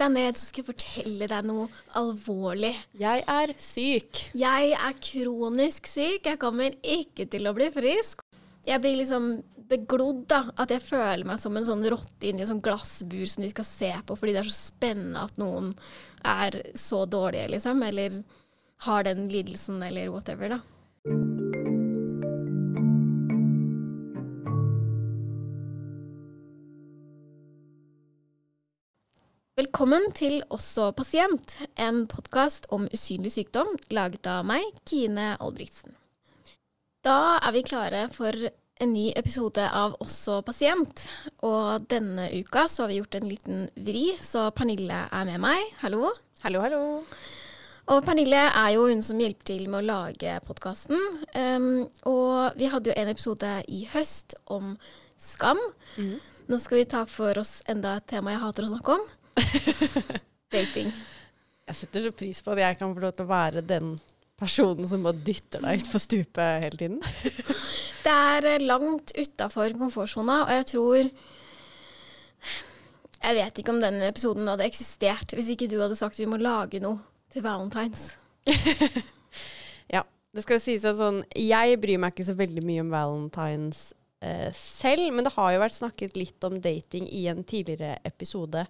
deg ned, så skal jeg fortelle deg noe alvorlig. Jeg er syk. Jeg er kronisk syk. Jeg kommer ikke til å bli frisk. Jeg blir liksom beglodd, da. At jeg føler meg som en sånn rotte inni et sånn glassbur som de skal se på fordi det er så spennende at noen er så dårlige, liksom. Eller har den lidelsen, eller whatever, da. Velkommen til Også pasient, en podkast om usynlig sykdom laget av meg, Kine Albrigtsen. Da er vi klare for en ny episode av Også pasient. Og denne uka så har vi gjort en liten vri, så Pernille er med meg. Hallo. Hallo, hallo. Og Pernille er jo hun som hjelper til med å lage podkasten. Um, og vi hadde jo en episode i høst om skam. Mm. Nå skal vi ta for oss enda et tema jeg hater å snakke om. Dating. Jeg setter så pris på at jeg kan få lov til å være den personen som bare dytter deg utfor stupet hele tiden. Det er eh, langt utafor komfortsona, og jeg tror Jeg vet ikke om denne episoden hadde eksistert hvis ikke du hadde sagt vi må lage noe til valentines. Ja, det skal jo sies at sånn Jeg bryr meg ikke så veldig mye om valentines eh, selv, men det har jo vært snakket litt om dating i en tidligere episode.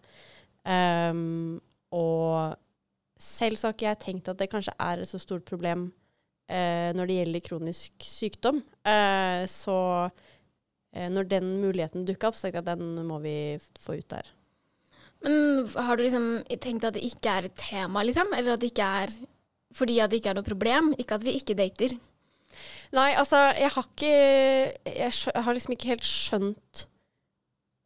Um, og selv så har ikke jeg tenkt at det kanskje er et så stort problem uh, når det gjelder kronisk sykdom. Uh, så uh, når den muligheten dukka opp, så tenkte jeg at den må vi få ut der. Men har du liksom tenkt at det ikke er et tema, liksom? Eller at det ikke er fordi at det ikke er noe problem? Ikke at vi ikke dater. Nei, altså, jeg har ikke Jeg, har liksom ikke helt skjønt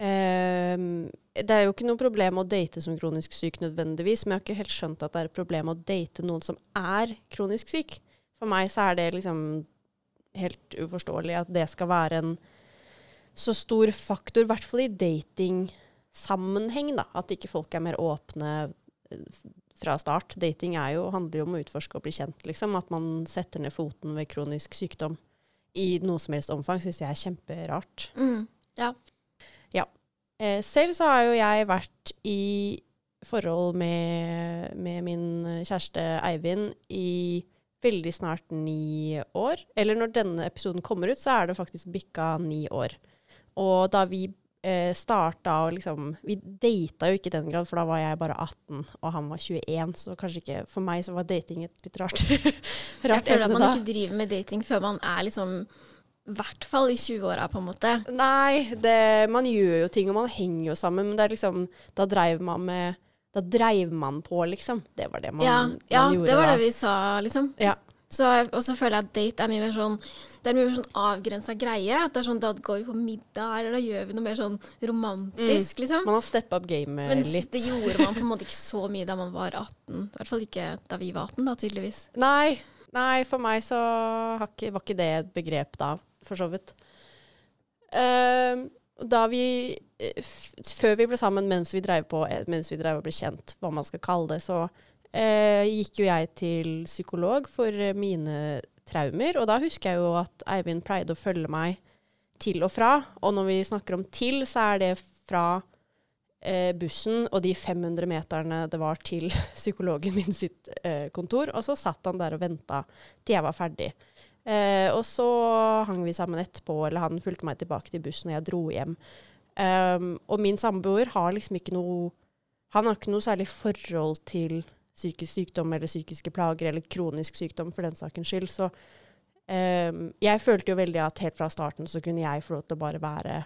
ehm, Det er jo ikke noe problem å date som kronisk syk nødvendigvis, men jeg har ikke helt skjønt at det er et problem å date noen som er kronisk syk. For meg så er det liksom helt uforståelig at det skal være en så stor faktor, i hvert fall i datingsammenheng, da. At ikke folk er mer åpne eh, fra start. Dating er jo, handler jo om å utforske og bli kjent, liksom. At man setter ned foten ved kronisk sykdom i noe som helst omfang, syns jeg er kjemperart. Mm. Ja. Eh, selv så har jo jeg vært i forhold med, med min kjæreste Eivind i veldig snart ni år. Eller når denne episoden kommer ut, så er det faktisk bikka ni år. Og da vi eh, starta og liksom Vi data jo ikke i den grad, for da var jeg bare 18 og han var 21, så kanskje ikke For meg så var dating et litt rart, Jeg føler at man da. ikke driver med dating før man er liksom hvert fall i 20-åra, på en måte. Nei, det, man gjør jo ting, og man henger jo sammen, men det liksom Da dreiv man med Da dreiv man på, liksom. Det var det man, ja, ja gjorde. Ja, det var da. det vi sa, liksom. Ja. Så, og så føler jeg at date er mye mer sånn Det er mye mer sånn avgrensa greie. At det er sånn, Da går vi på middag, eller da gjør vi noe mer sånn romantisk, liksom. Man har steppa opp gamet Men Mm. litt. det gjorde man på en måte ikke så mye da man var 18. I hvert fall ikke da vi var 18, da, tydeligvis. Nei, nei, for meg så var ikke det et begrep da, for så vidt. Uh, da vi eh, Før vi ble sammen, mens vi drev på, eh, mens vi drev og ble kjent, hva man skal kalle det, så uh, gikk jo jeg til psykolog for mine traumer. Og da husker jeg jo at Eivind pleide å følge meg til og fra. Og når vi snakker om til, så er det fra eh, bussen og de 500 meterne det var til psykologen min sitt eh, kontor. Og så satt han der og venta til jeg var ferdig. Eh, og så hang vi sammen etterpå, eller han fulgte meg tilbake til bussen, og jeg dro hjem. Um, og min samboer har liksom ikke noe Han har ikke noe særlig forhold til psykisk sykdom eller psykiske plager eller kronisk sykdom for den sakens skyld. Så um, jeg følte jo veldig at helt fra starten så kunne jeg få lov til å bare være,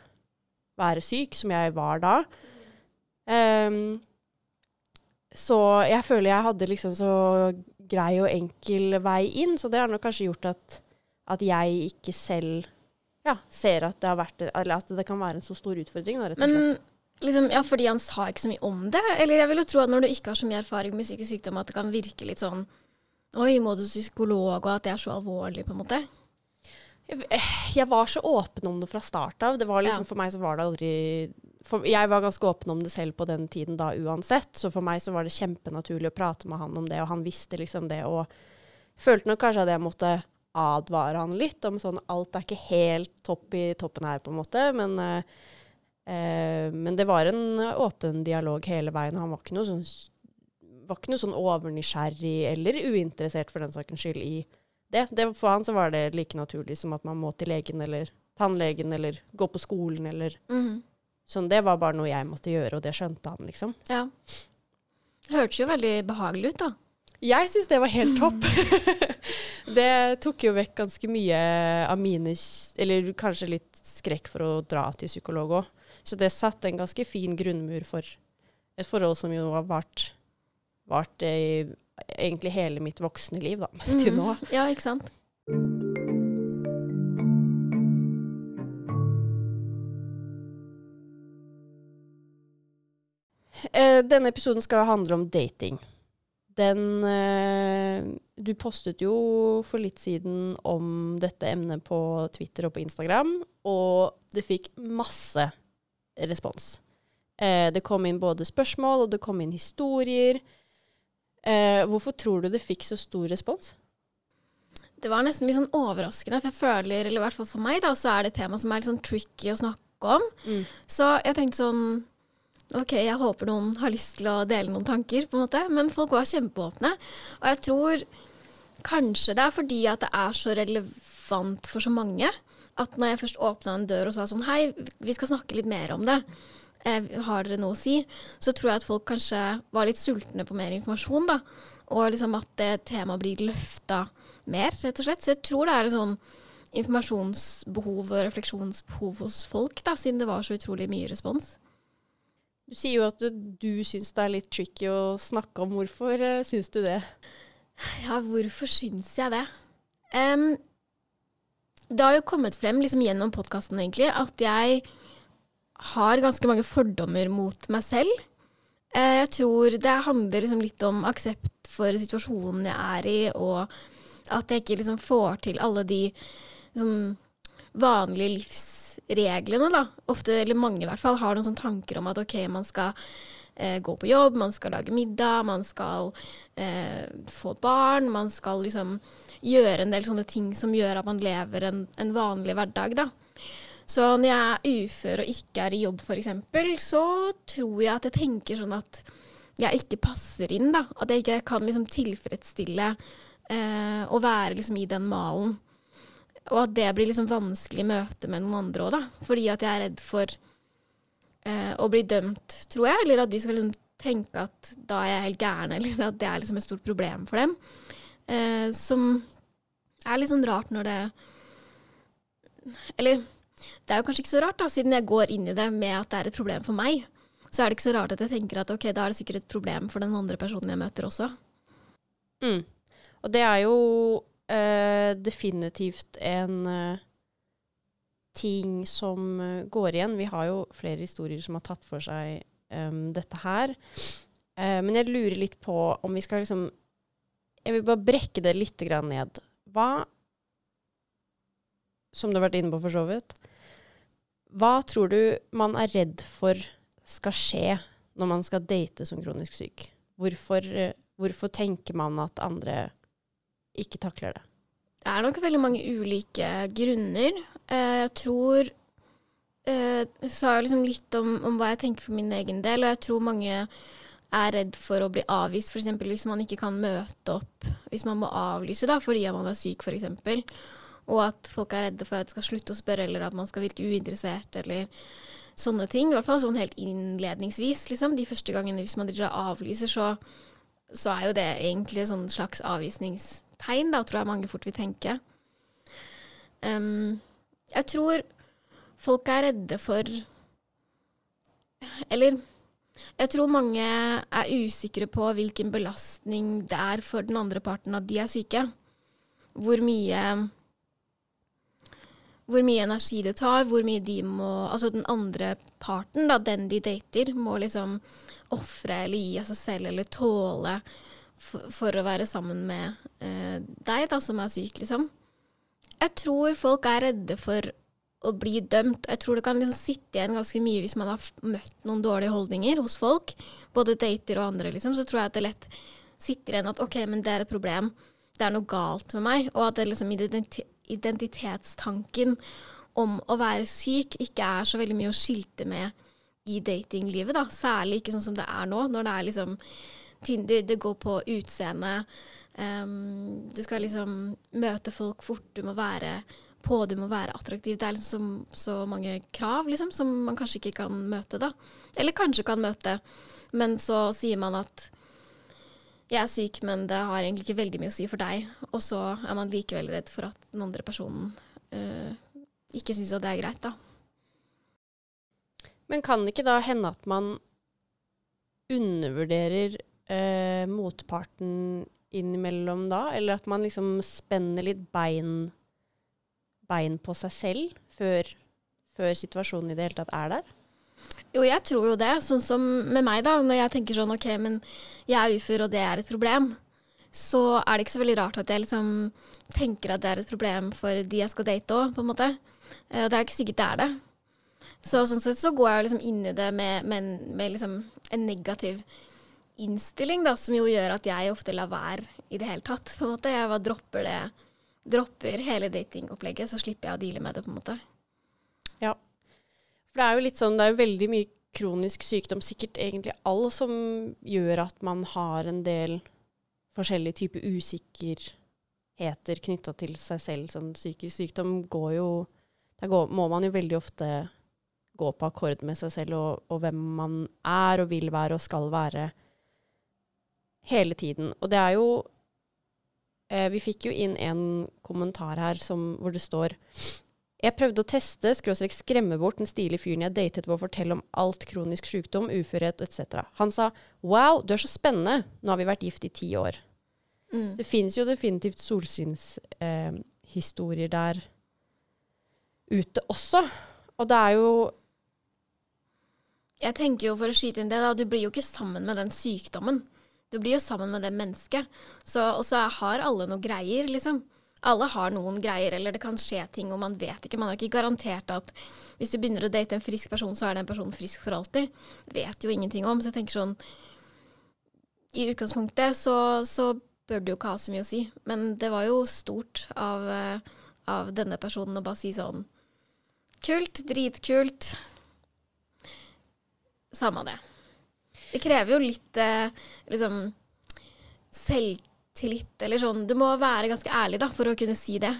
være syk, som jeg var da. Um, så jeg føler jeg hadde liksom så grei og enkel vei inn, så det har nok kanskje gjort at, at jeg ikke selv ja, ser at det har vært Eller at det kan være en så stor utfordring, da, rett og slett. Men liksom, ja, fordi han sa ikke så mye om det? Eller jeg vil jo tro at når du ikke har så mye erfaring med psykisk sykdom, at det kan virke litt sånn Oi, må du psykolog, og at det er så alvorlig, på en måte? Jeg, jeg var så åpen om det fra start av. Det var liksom, Ja. For meg så var det aldri for, Jeg var ganske åpen om det selv på den tiden da uansett, så for meg så var det kjempenaturlig å prate med han om det, og han visste liksom det, og følte nok kanskje at jeg måtte advare han litt om sånn alt er ikke helt topp i toppen her, på en måte, men eh, Eh, men det var en åpen dialog hele veien. Han var ikke noe sånn, var ikke noe sånn overnysgjerrig eller uinteressert for den sakens skyld i det. det. For han så var det like naturlig som at man må til legen eller tannlegen eller gå på skolen eller Mhm. Sånn, det var bare noe jeg måtte gjøre, og det skjønte han, liksom. Ja. Det hørtes jo veldig behagelig ut, da. Jeg syns det var helt topp. det tok jo vekk ganske mye av mine Eller kanskje litt skrekk for å dra til psykolog òg. Så det satte en ganske fin grunnmur for et forhold som jo har vart, vart i egentlig hele mitt voksne liv, da, til nå. nå. Ja, ikke sant. Eh, denne episoden skal handle om dating. Den eh, Du postet jo for litt siden om dette emnet på Twitter og på Instagram, og det fikk masse respons. Eh, det kom inn både spørsmål, og det kom inn historier. Eh, hvorfor tror du det fikk så stor respons? Det var nesten litt sånn overraskende, for jeg føler, eller i hvert fall for meg, da, så er det et tema som er litt sånn tricky å snakke om. Så jeg tenkte sånn OK, jeg håper noen har lyst til å dele noen tanker, på en måte. Men folk var kjempeåpne. Og jeg tror kanskje det er fordi at det er så relevant for så mange. At når jeg først åpna en dør og sa sånn Hei, vi skal snakke litt mer om det. Eh, har dere noe å si? Så tror jeg at folk kanskje var litt sultne på mer informasjon, da. Og liksom at det temaet blir løfta mer, rett og slett. Så jeg tror det er en sånn informasjonsbehov og refleksjonsbehov hos folk, da, siden det var så utrolig mye respons. Du sier jo at du, du syns det er litt tricky å snakke om. Hvorfor uh, syns du det? Ja, hvorfor syns jeg det? Um, det har jo kommet frem liksom gjennom podkasten egentlig at jeg har ganske mange fordommer mot meg selv. Uh, jeg tror det handler liksom litt om aksept for situasjonen jeg er i, og at jeg ikke liksom får til alle de sånn vanlige livsreglene, da. Ofte, eller mange i hvert fall, har noen sånne tanker om at ok, man skal eh, gå på jobb, man skal lage middag, man skal eh, få barn, man skal liksom gjøre en del sånne ting som gjør at man lever en, en vanlig hverdag, da. Så når jeg er ufør og ikke er i jobb, f.eks., så tror jeg at jeg tenker sånn at jeg ikke passer inn, da. At jeg ikke kan liksom tilfredsstille eh, å være liksom i den malen. Og at det blir liksom vanskelig møte med noen andre òg, da. Fordi at jeg er redd for eh, å bli dømt, tror jeg. Eller at de skal liksom tenke at da er jeg helt gæren, eller at det er liksom et stort problem for dem. Eh, som er litt sånn rart når det Eller det er jo kanskje ikke så rart, da, siden jeg går inn i det med at det er et problem for meg. Så er det ikke så rart at jeg tenker at ok, da er det sikkert et problem for den andre personen jeg møter også. Mm. Og det er jo eh, definitivt en uh, ting som eh, går igjen. Vi har jo flere historier som har tatt for seg um, dette her. Uh, men jeg lurer litt på om vi skal liksom Jeg vil bare brekke det litt ned. Hva Som du har vært inne på, for så vidt. Hva tror du man er redd for skal skje når man skal date som kronisk syk? Hvorfor, hvorfor tenker man at andre ikke takler det? Det er nok veldig mange ulike grunner. Eh, jeg tror eh, Jeg sa jo liksom litt om, om hva jeg tenker for min egen del, og jeg tror mange er redd for å bli avvist, f.eks. hvis man ikke kan møte opp, hvis man må avlyse da, fordi man er syk, f.eks. Og at folk er redde for at det skal slutte å spørre, eller at man skal virke uinteressert, eller sånne ting. I hvert fall sånn helt innledningsvis, liksom. De første gangene hvis man avlyser, så, så er jo det egentlig sånn slags avvisningstegn, da, tror jeg mange fort vil tenke. Um, jeg tror folk er redde for Eller jeg tror mange er usikre på hvilken belastning det er for den andre parten at de er syke. Hvor mye hvor mye energi det tar, hvor mye de må Altså den andre parten, da, den de dater, må liksom ofre eller gi av seg selv eller tåle for, for å være sammen med eh, deg, da, som er syk, liksom. Jeg tror folk er redde for å bli dømt. Jeg tror det kan liksom sitte igjen ganske mye hvis man har møtt noen dårlige holdninger hos folk, både dater og andre, liksom. Så tror jeg at det lett sitter igjen at OK, men det er et problem. Det er noe galt med meg. Og at det liksom identitetstanken om å være syk ikke er så veldig mye å skilte med i datinglivet, da. Særlig ikke sånn som det er nå, når det er liksom Tinder, det går på utseende. Um, du skal liksom møte folk fort, du må være på, du må være attraktiv. Det er liksom så, mange krav liksom, som man kanskje ikke kan møte, da. Eller kanskje kan møte, men så sier man at jeg er syk, men det har egentlig ikke veldig mye å si for deg. Og så er man likevel redd for at den andre personen uh, ikke syns at det er greit, da. Men kan det ikke da hende at man undervurderer uh, motparten innimellom da? Eller at man liksom spenner litt bein, bein på seg selv før, før situasjonen i det hele tatt er der? Jo, jeg tror jo det. Sånn som med meg, da. Når jeg tenker sånn OK, men jeg er ufør, og det er et problem. Så er det ikke så veldig rart at jeg liksom tenker at det er et problem for de jeg skal date òg, på en måte. Og det er ikke sikkert det er det. Så sånn sett så går jeg liksom inn i det med, med, med liksom en negativ innstilling, da, som jo gjør at jeg ofte lar være i det hele tatt. på en måte. Jeg bare dropper det. Dropper hele datingopplegget, så slipper jeg å deale med det, på en måte. Ja. For det er jo litt sånn, det er jo veldig mye kronisk sykdom, sikkert egentlig all, som gjør at man har en del forskjellige typer usikkerheter knytta til seg selv. Sånn psykisk sykdom går jo Da går, må man jo veldig ofte gå på akkord med seg selv og, og, hvem man er og vil være og skal være hele tiden. Og det er jo eh, Vi fikk jo inn en kommentar her som, hvor det står jeg prøvde å teste, skråstrek skremme bort den stilige fyren jeg datet ved å fortelle om alt kronisk sykdom, uførhet etc. Han sa wow, du er så spennende, nå har vi vært gift i ti år. Mm. Det fins jo definitivt solskinnshistorier eh, der ute også. Og det er jo Jeg tenker jo, for å skyte inn det, da, du blir jo ikke sammen med den sykdommen. Du blir jo sammen med det mennesket. Og så har alle noe greier, liksom alle har noen greier, eller det kan skje ting, og man vet ikke. Man har ikke garantert at hvis du begynner å date en frisk person, så er den personen frisk for alltid. Vet jo ingenting om. Så jeg tenker sånn I utgangspunktet så, så bør det jo ikke ha så mye å si. Men det var jo stort av, av denne personen å bare si sånn Kult, dritkult. Samme det. Det krever jo litt eh, liksom selvtillit eller sånn. Du må være ganske ærlig da, for å kunne si det.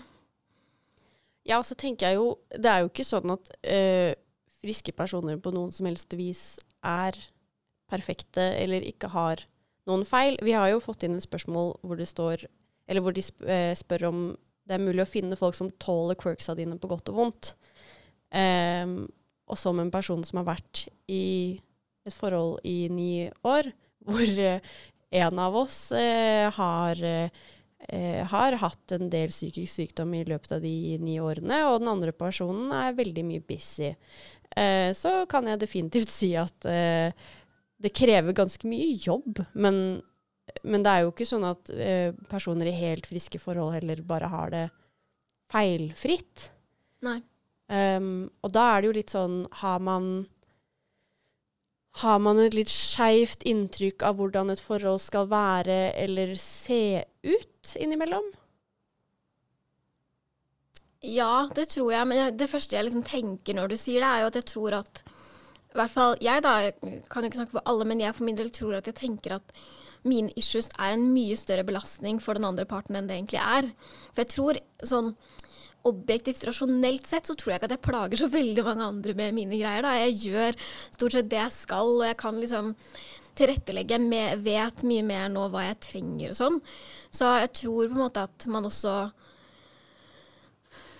Ja, så tenker jeg jo Det er jo ikke sånn at eh, friske personer på noen som helst vis er perfekte eller ikke har noen feil. Vi har jo fått inn et spørsmål hvor det står Eller hvor de eh, spør om det er mulig å finne folk som tåler quirksa dine på godt og vondt. Um, og som en person som har vært i et forhold i ni år, hvor en av oss eh, har, eh, har, hatt en del psykisk sykdom i løpet av de ni årene, og den andre personen er veldig mye busy. Eh, så kan jeg definitivt si at eh, det krever ganske mye jobb, men, men, det er jo ikke sånn at eh, personer i helt friske forhold heller bare har det feilfritt. Nei. Um, og da er det jo litt sånn Har man har man et litt skeivt inntrykk av hvordan et forhold skal være eller se ut innimellom? Ja, det tror jeg. Men det første jeg liksom tenker når du sier det, er jo at jeg tror at i hvert fall jeg, da, jeg kan jo ikke snakke for alle, men jeg for min del tror at jeg tenker at mine issues er en mye større belastning for den andre parten enn det egentlig er. For jeg tror sånn objektivt, rasjonelt sett, så tror jeg ikke at jeg plager så veldig mange andre med mine greier. Da. Jeg gjør stort sett det jeg skal, og jeg kan liksom tilrettelegge. Jeg vet mye mer nå hva jeg trenger og sånn. Så jeg tror på en måte at man også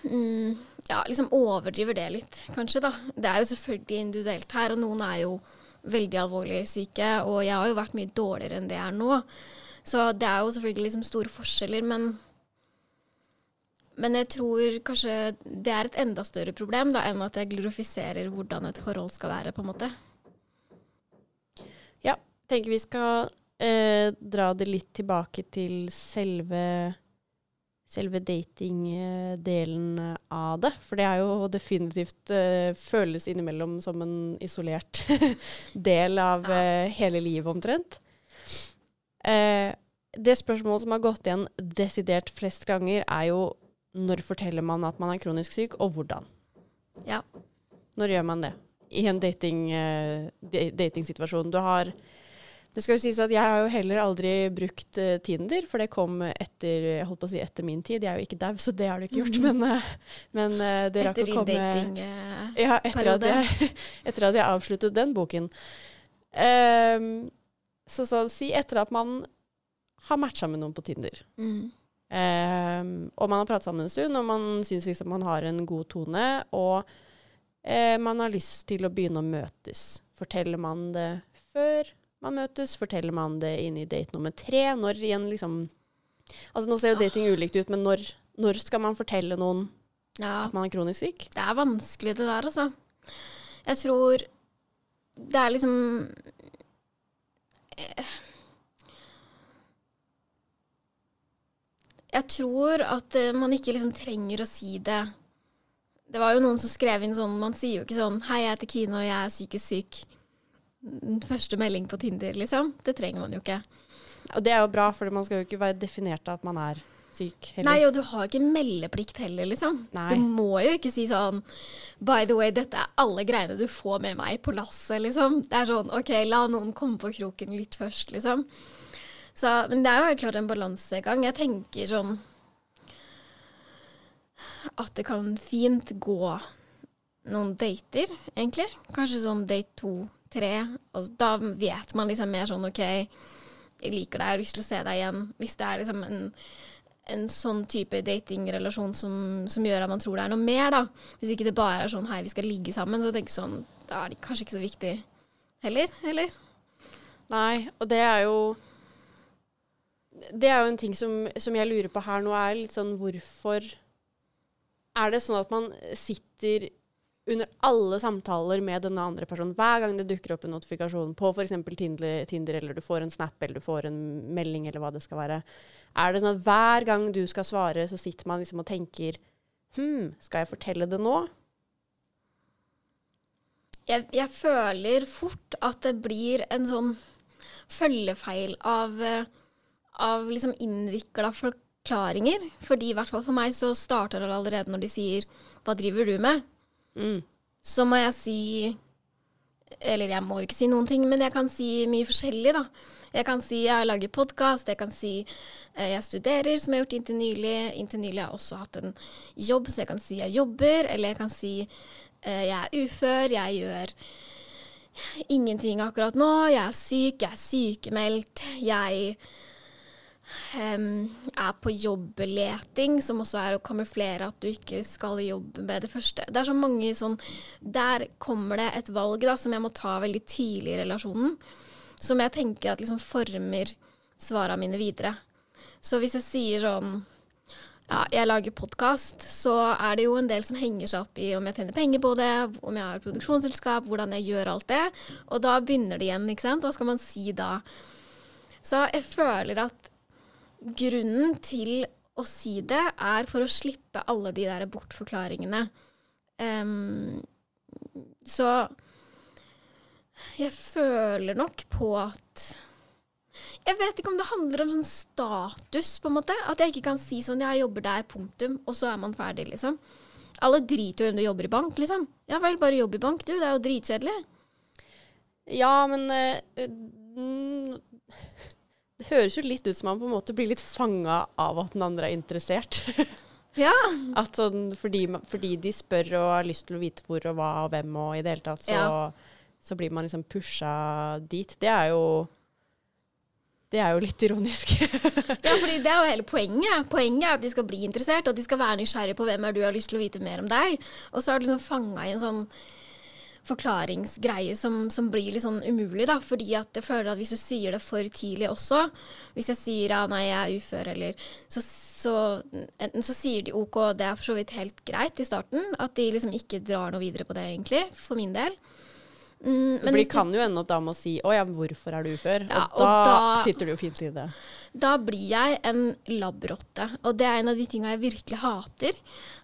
mm, ja, liksom overdriver det litt, kanskje, da. Det er jo selvfølgelig individuelt her, og noen er jo veldig alvorlig syke, og jeg har jo vært mye dårligere enn det jeg er nå. Så det er jo selvfølgelig liksom store forskjeller, men men jeg tror kanskje det er et enda større problem da, enn at jeg glorifiserer hvordan et forhold skal være, på en måte. Ja, tenker vi skal eh, dra det litt tilbake til selve, selve datingdelen av det. For det er jo definitivt eh, føles innimellom som en isolert del av eh, hele livet, omtrent. Eh, det spørsmålet som har gått igjen desidert flest ganger, er jo når forteller man at man er kronisk syk, og hvordan? Ja. Når gjør man det? I en dating, eh, datingsituasjon. Du har Det skal jo sies at jeg har jo heller aldri brukt eh, Tinder, for det kom etter jeg holdt på å si etter min tid. Jeg er jo ikke dau, så det har du ikke gjort. Men, eh, men det rakk Etter å komme eh, Ja, etter at, jeg, etter at jeg avsluttet den boken. Ehm, så så å si etter at man har matcha med noen på Tinder. mm. Ehm, og man har pratet sammen en stund, og man syns liksom man har en god tone, og eh, man har lyst til å begynne å møtes. Forteller man det før man møtes? Forteller man det inn i date nummer tre? Når igjen liksom Altså nå ser jo dating ulikt ut, men når, når skal man fortelle noen Ja. at man er kronisk syk? Det er vanskelig det der, altså. Jeg tror det er liksom Jeg tror at eh, man ikke liksom trenger å si det. Det var jo noen som skrev inn sånn Man sier jo ikke sånn 'Hei, jeg heter Kine, og jeg er psykisk syk'. Første melding på Tinder, liksom. Det trenger man jo ikke. Og det er jo bra, for man skal jo ikke være definert av at man er syk heller. Nei, og du har ikke meldeplikt heller, liksom. Nei. Du må jo ikke si sånn By the way, dette er alle greiene du får med meg på lasset, liksom. Det er sånn OK, la noen komme på kroken litt først, liksom. Så, men det er jo helt klart en balansegang. Jeg tenker sånn At det kan fint gå noen dater, egentlig. Kanskje sånn date to, tre. Og da vet man liksom mer sånn OK, jeg liker deg, jeg har lyst til å se deg igjen. Hvis det er liksom en en sånn type datingrelasjon som, som gjør at man tror det er noe mer, da. Hvis ikke det bare er sånn 'hei, vi skal ligge sammen', så tenker jeg sånn, da er det kanskje ikke så viktig heller, eller? Nei, og det er jo Det er jo en ting som, som jeg lurer på her nå, er litt sånn hvorfor Er det sånn at man sitter under alle samtaler med denne andre personen, hver gang det dukker opp en notifikasjon på f.eks. Tinder, Tinder, eller du får en snap, eller du får en melding, eller hva det skal være, er det sånn at hver gang du skal svare, så sitter man liksom og tenker Hm, skal jeg fortelle det nå? Jeg, jeg føler fort at det blir en sånn følgefeil av, eh, av liksom innvikla forklaringer. Fordi i hvert fall for meg så starter det allerede når de sier 'hva driver du med'? Mm. så må jeg si Eller jeg må jo ikke si noen ting, men jeg kan si mye forskjellig, da. Jeg kan si jeg lager podkast, jeg kan si eh, jeg studerer, som jeg har gjort inntil nylig. Inntil nylig har jeg også hatt en jobb, så jeg kan si jeg jobber. Eller jeg kan si eh, jeg er ufør, jeg gjør ingenting akkurat nå. Jeg er syk, jeg er sykemeldt. Jeg em, er på jobbleting, som også er å kamuflere at du ikke skal jobbe med det første. Det er så mange sånn Der kommer det et valg da, som jeg må ta veldig tidlig i relasjonen. Som jeg tenker at liksom former svarene mine videre. Så hvis jeg sier sånn ja, jeg lager podkast, så er det jo en del som henger seg opp i om jeg tjener penger på det, om jeg har produksjonsselskap, hvordan jeg gjør alt det. Og da begynner det igjen, ikke sant. Hva skal man si da? Så jeg føler at grunnen til å si det, er for å slippe alle de der bortforklaringene. Um, så jeg føler nok på at Jeg vet ikke om det handler om sånn status, på en måte. At jeg ikke kan si sånn 'jeg jobber der, punktum', og så er man ferdig, liksom. Alle driter jo i om du jobber i bank, liksom. Ja vel, bare jobb i bank, du. Det er jo dritkjedelig. Ja, men mm, Det høres jo litt ut som man på en måte blir litt fanga av at den andre er interessert. Ja. At sånn, fordi, fordi de spør og har lyst til å vite hvor og hva og hvem og i det hele tatt, så, Ja. så blir man liksom pusha dit. Det er jo Det er jo litt ironisk. Ja, fordi det er jo hele poenget. Poenget er at de skal bli interessert, at de skal være nysgjerrige på hvem er du har lyst til å vite mer om deg. Og så er du liksom fanga i en sånn forklaringsgreie som, som blir litt sånn umulig, da. Fordi at jeg føler at hvis du sier det for tidlig også, hvis jeg sier ja, nei, jeg er ufør, eller så, så enten så sier de OK, det er for så vidt helt greit i starten, at de liksom ikke drar noe videre på det, egentlig, for min del. Mm, For de kan jo ende opp da med å si 'Å ja, hvorfor er du ufør?' Ja, og, og da da- sitter du jo fint i det. Da blir jeg en labrotte. Og det er en av de tinga jeg virkelig hater.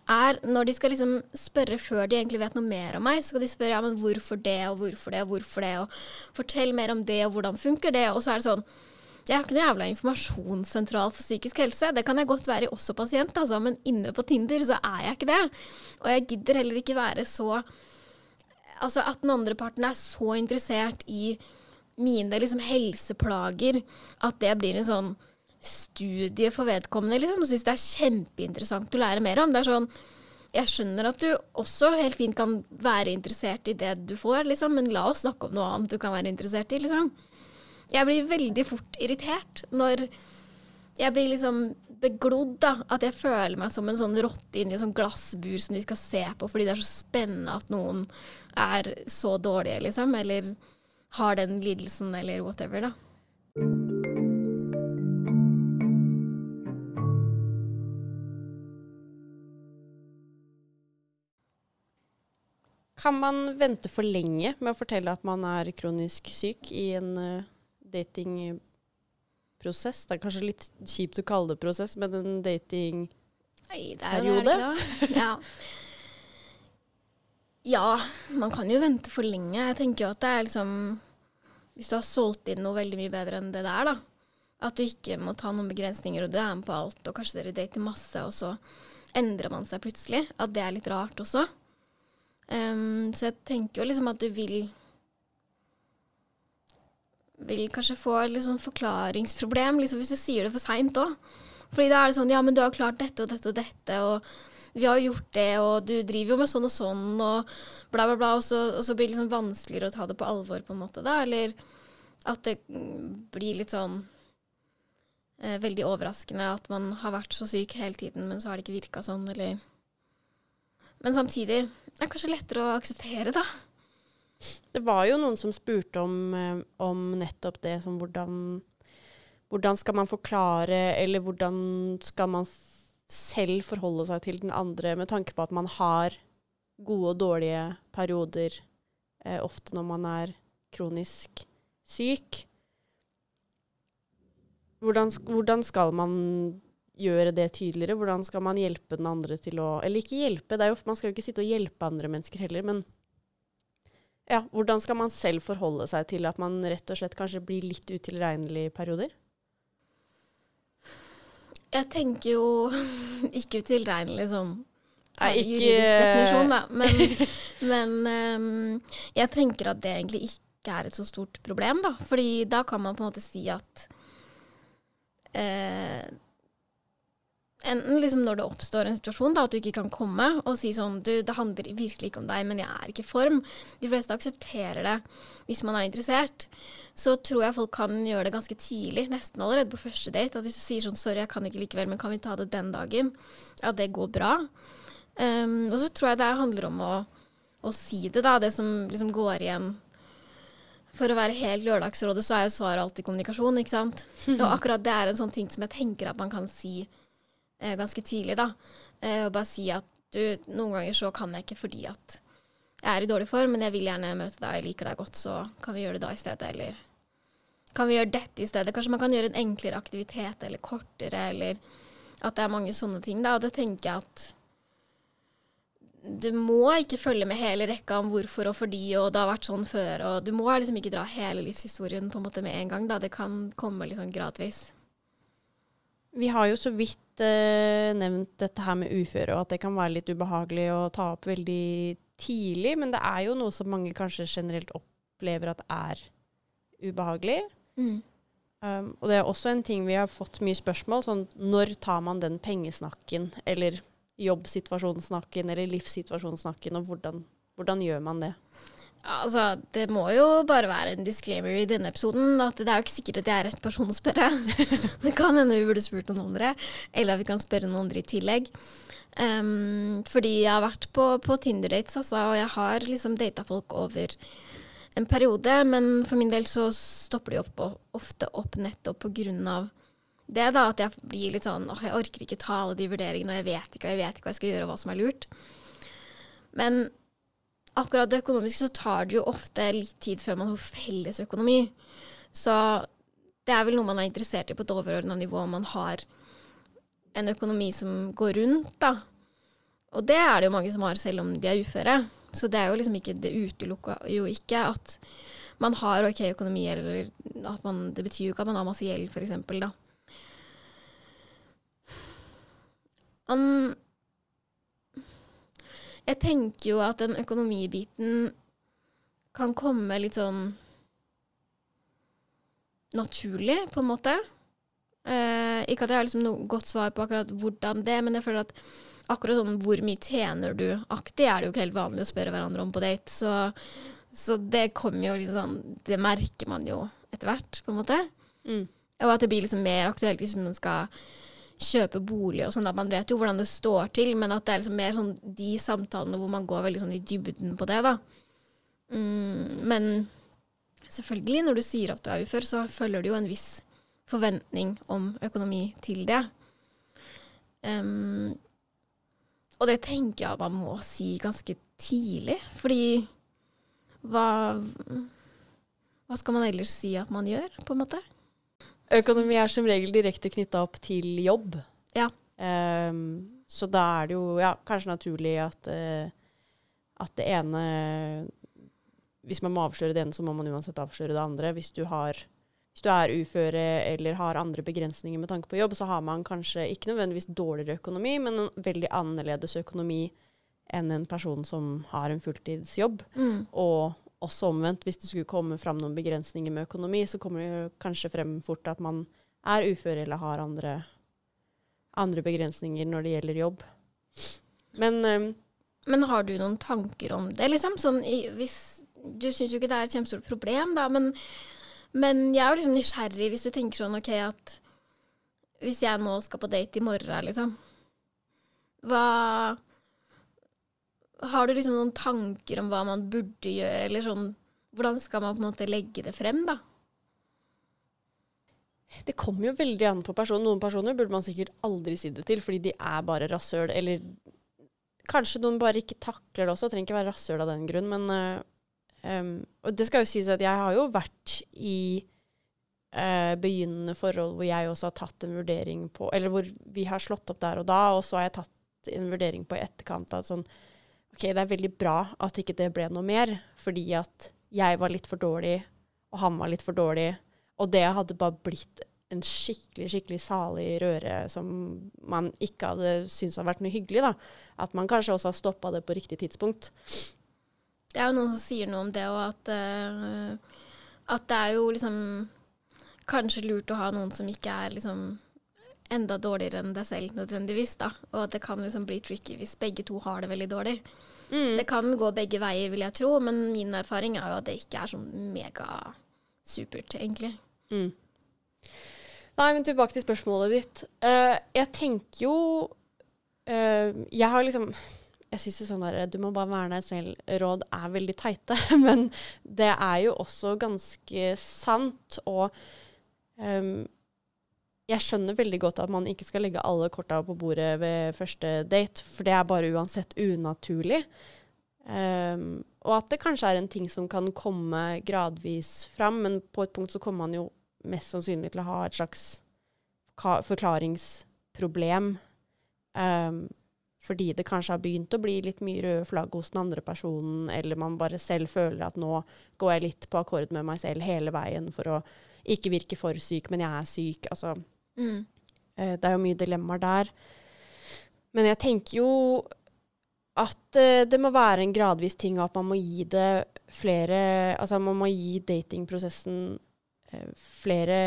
Er når de skal liksom spørre før de egentlig vet noe mer om meg, så skal de spørre ja, men hvorfor det, og hvorfor det, og hvorfor det, og fortell mer om det, og hvordan funker det, og så er det sånn jeg har ikke noe jævla informasjonssentral for psykisk helse. Det kan jeg godt være også pasient, altså, men inne på Tinder så er jeg ikke det. Og jeg gidder heller ikke være så Altså at den andre parten er så interessert i mine liksom, helseplager at det blir en sånn studie for vedkommende, liksom. Og syns det er kjempeinteressant å lære mer om. Det er sånn Jeg skjønner at du også helt fint kan være interessert i det du får, liksom, men la oss snakke om noe annet du kan være interessert i, liksom. Jeg blir veldig fort irritert når jeg blir liksom beglodd, da. At jeg føler meg som en sånn rotte inni et sånn glassbur som de skal se på fordi det er så spennende at noen er så dårlige, liksom. Eller har den lidelsen, eller whatever, da. Kan man vente for lenge med å fortelle at man er kronisk syk i en uh, datingprosess? Det er kanskje litt kjipt å kalle det prosess, men en dating Nei, det er jo det, er det ikke det? Ja. ja, man kan jo vente for lenge. Jeg tenker jo at det er liksom Hvis du har solgt inn noe veldig mye bedre enn det det er, da. At du ikke må ta noen begrensninger, og du er med på alt, og kanskje dere dater masse, og så endrer man seg plutselig. At det er litt rart også. Um, så jeg tenker jo liksom at du vil Vil kanskje få et liksom forklaringsproblem liksom hvis du sier det for seint òg. Fordi da er det sånn Ja, men du har klart dette og dette og dette, og vi har gjort det, og du driver jo med sånn og sånn, og bla, bla, bla. Og så, og så blir det liksom vanskeligere å ta det på alvor, på en måte, da. Eller at det blir litt sånn eh, veldig overraskende at man har vært så syk hele tiden, men så har det ikke virka sånn, eller Men samtidig det er kanskje lettere å akseptere, da. Det var jo noen som spurte om, eh, om nettopp det som hvordan Hvordan skal man forklare, eller hvordan skal man selv forholde seg til den andre, med tanke på at man har gode og dårlige perioder eh, ofte når man er kronisk syk. Hvordan, hvordan skal man gjøre det tydeligere? Hvordan skal man hjelpe den andre til å Eller ikke hjelpe, jo, man skal jo ikke sitte og hjelpe andre mennesker heller, men ja, hvordan skal man selv forholde seg til at man rett og slett kanskje blir litt utilregnelig i perioder? Jeg tenker jo ikke utilregnelig sånn Nei, ikke juridisk definisjon, da. Men, men um, jeg tenker at det egentlig ikke er et så stort problem, da. Fordi da kan man på en måte si at uh, Enten liksom når det oppstår en situasjon, da, at du ikke kan komme og si sånn Du, det handler virkelig ikke om deg, men jeg er ikke i form. De fleste aksepterer det hvis man er interessert. Så tror jeg folk kan gjøre det ganske tidlig, nesten allerede på første date. At hvis du sier sånn Sorry, jeg kan ikke likevel, men kan vi ta det den dagen? Ja, det går bra. Um, og så tror jeg det handler om å, å si det, da. Det som liksom går igjen for å være helt Lørdagsrådet, så er jo svaret alltid kommunikasjon, ikke sant. Og akkurat det er en sånn ting som jeg tenker at man kan si ganske tidlig, da. Eh, og bare si at du, noen ganger så kan jeg ikke fordi at jeg er i dårlig form, men jeg vil gjerne møte deg, jeg liker deg godt, så kan vi gjøre det da i stedet, eller kan vi gjøre dette i stedet? Kanskje man kan gjøre en enklere aktivitet, eller kortere, eller at det er mange sånne ting, da. Og det tenker jeg at du må ikke følge med hele rekka om hvorfor og fordi, og det har vært sånn før, og du må liksom ikke dra hele livshistorien på en måte med en gang, da. Det kan komme liksom gradvis. Vi har jo så vidt uh, nevnt dette her med uføre, og at det kan være litt ubehagelig å ta opp veldig tidlig. Men det er jo noe som mange kanskje generelt opplever at er ubehagelig. Mm. Um, og det er også en ting vi har fått mye spørsmål sånn når tar man den pengesnakken, eller jobbsituasjonssnakken, eller livssituasjonssnakken, og hvordan, hvordan gjør man det? Altså, Det må jo bare være en disclaimer i denne episoden at det er jo ikke sikkert at jeg er rett person å spørre. det kan hende vi burde spurt noen andre, eller at vi kan spørre noen andre i tillegg. Um, fordi jeg har vært på, på Tinder-dates, altså, og jeg har liksom data folk over en periode. Men for min del så stopper de opp, ofte opp nettopp på grunn av det, da. At jeg blir litt sånn åh, jeg orker ikke ta alle de vurderingene, og jeg vet ikke, og jeg vet ikke hva jeg skal gjøre, og hva som er lurt. Men akkurat det økonomiske så tar det jo ofte litt tid før man får felles økonomi. Så det er vel noe man er interessert i på et overordna nivå, om man har en økonomi som går rundt, da. Og det er det jo mange som har, selv om de er uføre. Så det er jo liksom ikke Det utelukker jo ikke at man har ok økonomi, eller at man Det betyr jo ikke at man har masse gjeld, eksempel, da. Man Jeg tenker jo at den økonomibiten kan komme litt sånn naturlig, på en måte. Eh, ikke at jeg har liksom noe godt svar på akkurat hvordan det, men jeg føler at akkurat sånn hvor mye tjener du-aktig er det jo ikke helt vanlig å spørre hverandre om på date. Så, så det kommer jo litt sånn Det merker man jo etter hvert, på en måte. Mm. Og at det blir liksom mer aktuelt hvis man skal kjøpe bolig og sånn. Man vet jo hvordan det står til, men at det er liksom mer sånn de samtalene hvor man går veldig sånn i dybden på det, da. Mm, men selvfølgelig, når du sier at du er ufør, så følger det jo en viss forventning om økonomi til det. Um, og det tenker jeg man må si ganske tidlig, fordi hva Hva skal man ellers si at man gjør, på en måte? Økonomi er som regel direkte knytta opp til jobb. Ja. Um, så da er det jo ja, kanskje naturlig at, uh, at det ene Hvis man må avsløre det ene, så må man uansett avsløre det andre. Hvis du, har, hvis du er uføre eller har andre begrensninger med tanke på jobb, så har man kanskje ikke nødvendigvis dårligere økonomi, men en veldig annerledes økonomi enn en person som har en fulltidsjobb. Mm. Og også omvendt, hvis det skulle komme fram noen begrensninger med økonomi, så kommer det kanskje frem fort at man er ufør eller har andre, andre begrensninger når det gjelder jobb. Men um, Men har du noen tanker om det, liksom? Sånn, i, hvis, du syns jo ikke det er et kjempestort problem, da, men, men jeg er jo liksom nysgjerrig hvis du tenker sånn OK at hvis jeg nå skal på date i morgen, liksom Hva Har du liksom noen tanker om hva man burde gjøre, eller sånn Hvordan skal man på en måte legge det frem, da? det kommer jo veldig an på personen. Noen personer burde man sikkert aldri si det til, fordi de er bare rasshøl. Eller kanskje noen bare ikke takler det også. Trenger ikke være rasshøl av den grunn, men uh, um, Og det skal jo sies at jeg har jo vært i uh, begynnende forhold hvor jeg også har tatt en vurdering på Eller hvor vi har slått opp der og da, og så har jeg tatt en vurdering på i etterkant at sånn OK, det er veldig bra at ikke det ble noe mer, fordi at jeg var litt for dårlig, og han var litt for dårlig. Og det hadde bare blitt en skikkelig skikkelig salig røre som man ikke hadde syntes hadde vært noe hyggelig. da. At man kanskje også har stoppa det på riktig tidspunkt. Det er jo noen som sier noe om det, og at, uh, at det er jo liksom kanskje lurt å ha noen som ikke er liksom enda dårligere enn deg selv nødvendigvis, da. Og at det kan liksom bli tricky hvis begge to har det veldig dårlig. Mm. Det kan gå begge veier, vil jeg tro, men min erfaring er jo at det ikke er sånn megasupert, egentlig. Mm. Nei, men tilbake til spørsmålet ditt. Uh, jeg tenker jo uh, Jeg har liksom Jeg syns jo sånn der Du må bare være deg selv-råd er veldig teite. Men det er jo også ganske sant. Og ehm, jeg skjønner veldig godt at man ikke skal legge alle korta på bordet ved første date, for det er bare uansett unaturlig. Um, og at det kanskje er en ting som kan komme gradvis fram, men på et punkt så kommer man jo mest sannsynlig til å ha et slags forklaringsproblem. Um, fordi det kanskje har begynt å bli litt mye røde flagg hos den andre personen, eller man bare selv føler at nå går jeg litt på akkord med meg selv hele veien for å ikke virke for syk, men jeg er syk. Altså, Mm. eh, det er jo mye dilemmaer der. Men jeg tenker jo at eh, det må være en gradvis ting, og at man må gi det flere Altså man må gi datingprosessen eh, flere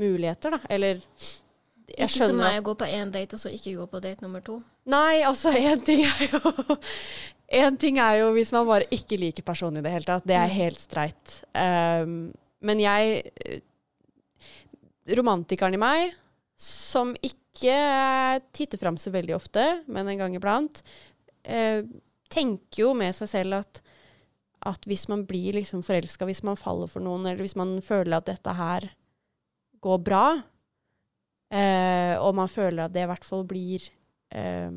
muligheter, da. Eller jeg Ikke som skjønner meg å gå på én date, og så ikke gå på date nummer to. Nei, altså én ting er jo En ting er jo hvis man bare ikke liker personen i det hele tatt. Det er Mm. helt streit. Um, men jeg Romantikeren i meg, som ikke titter fram så veldig ofte, men en gang iblant, eh, tenker jo med seg selv at at hvis man blir liksom forelska, hvis man faller for noen, eller hvis man føler at dette her går bra, eh, og man føler at det i hvert fall blir eh,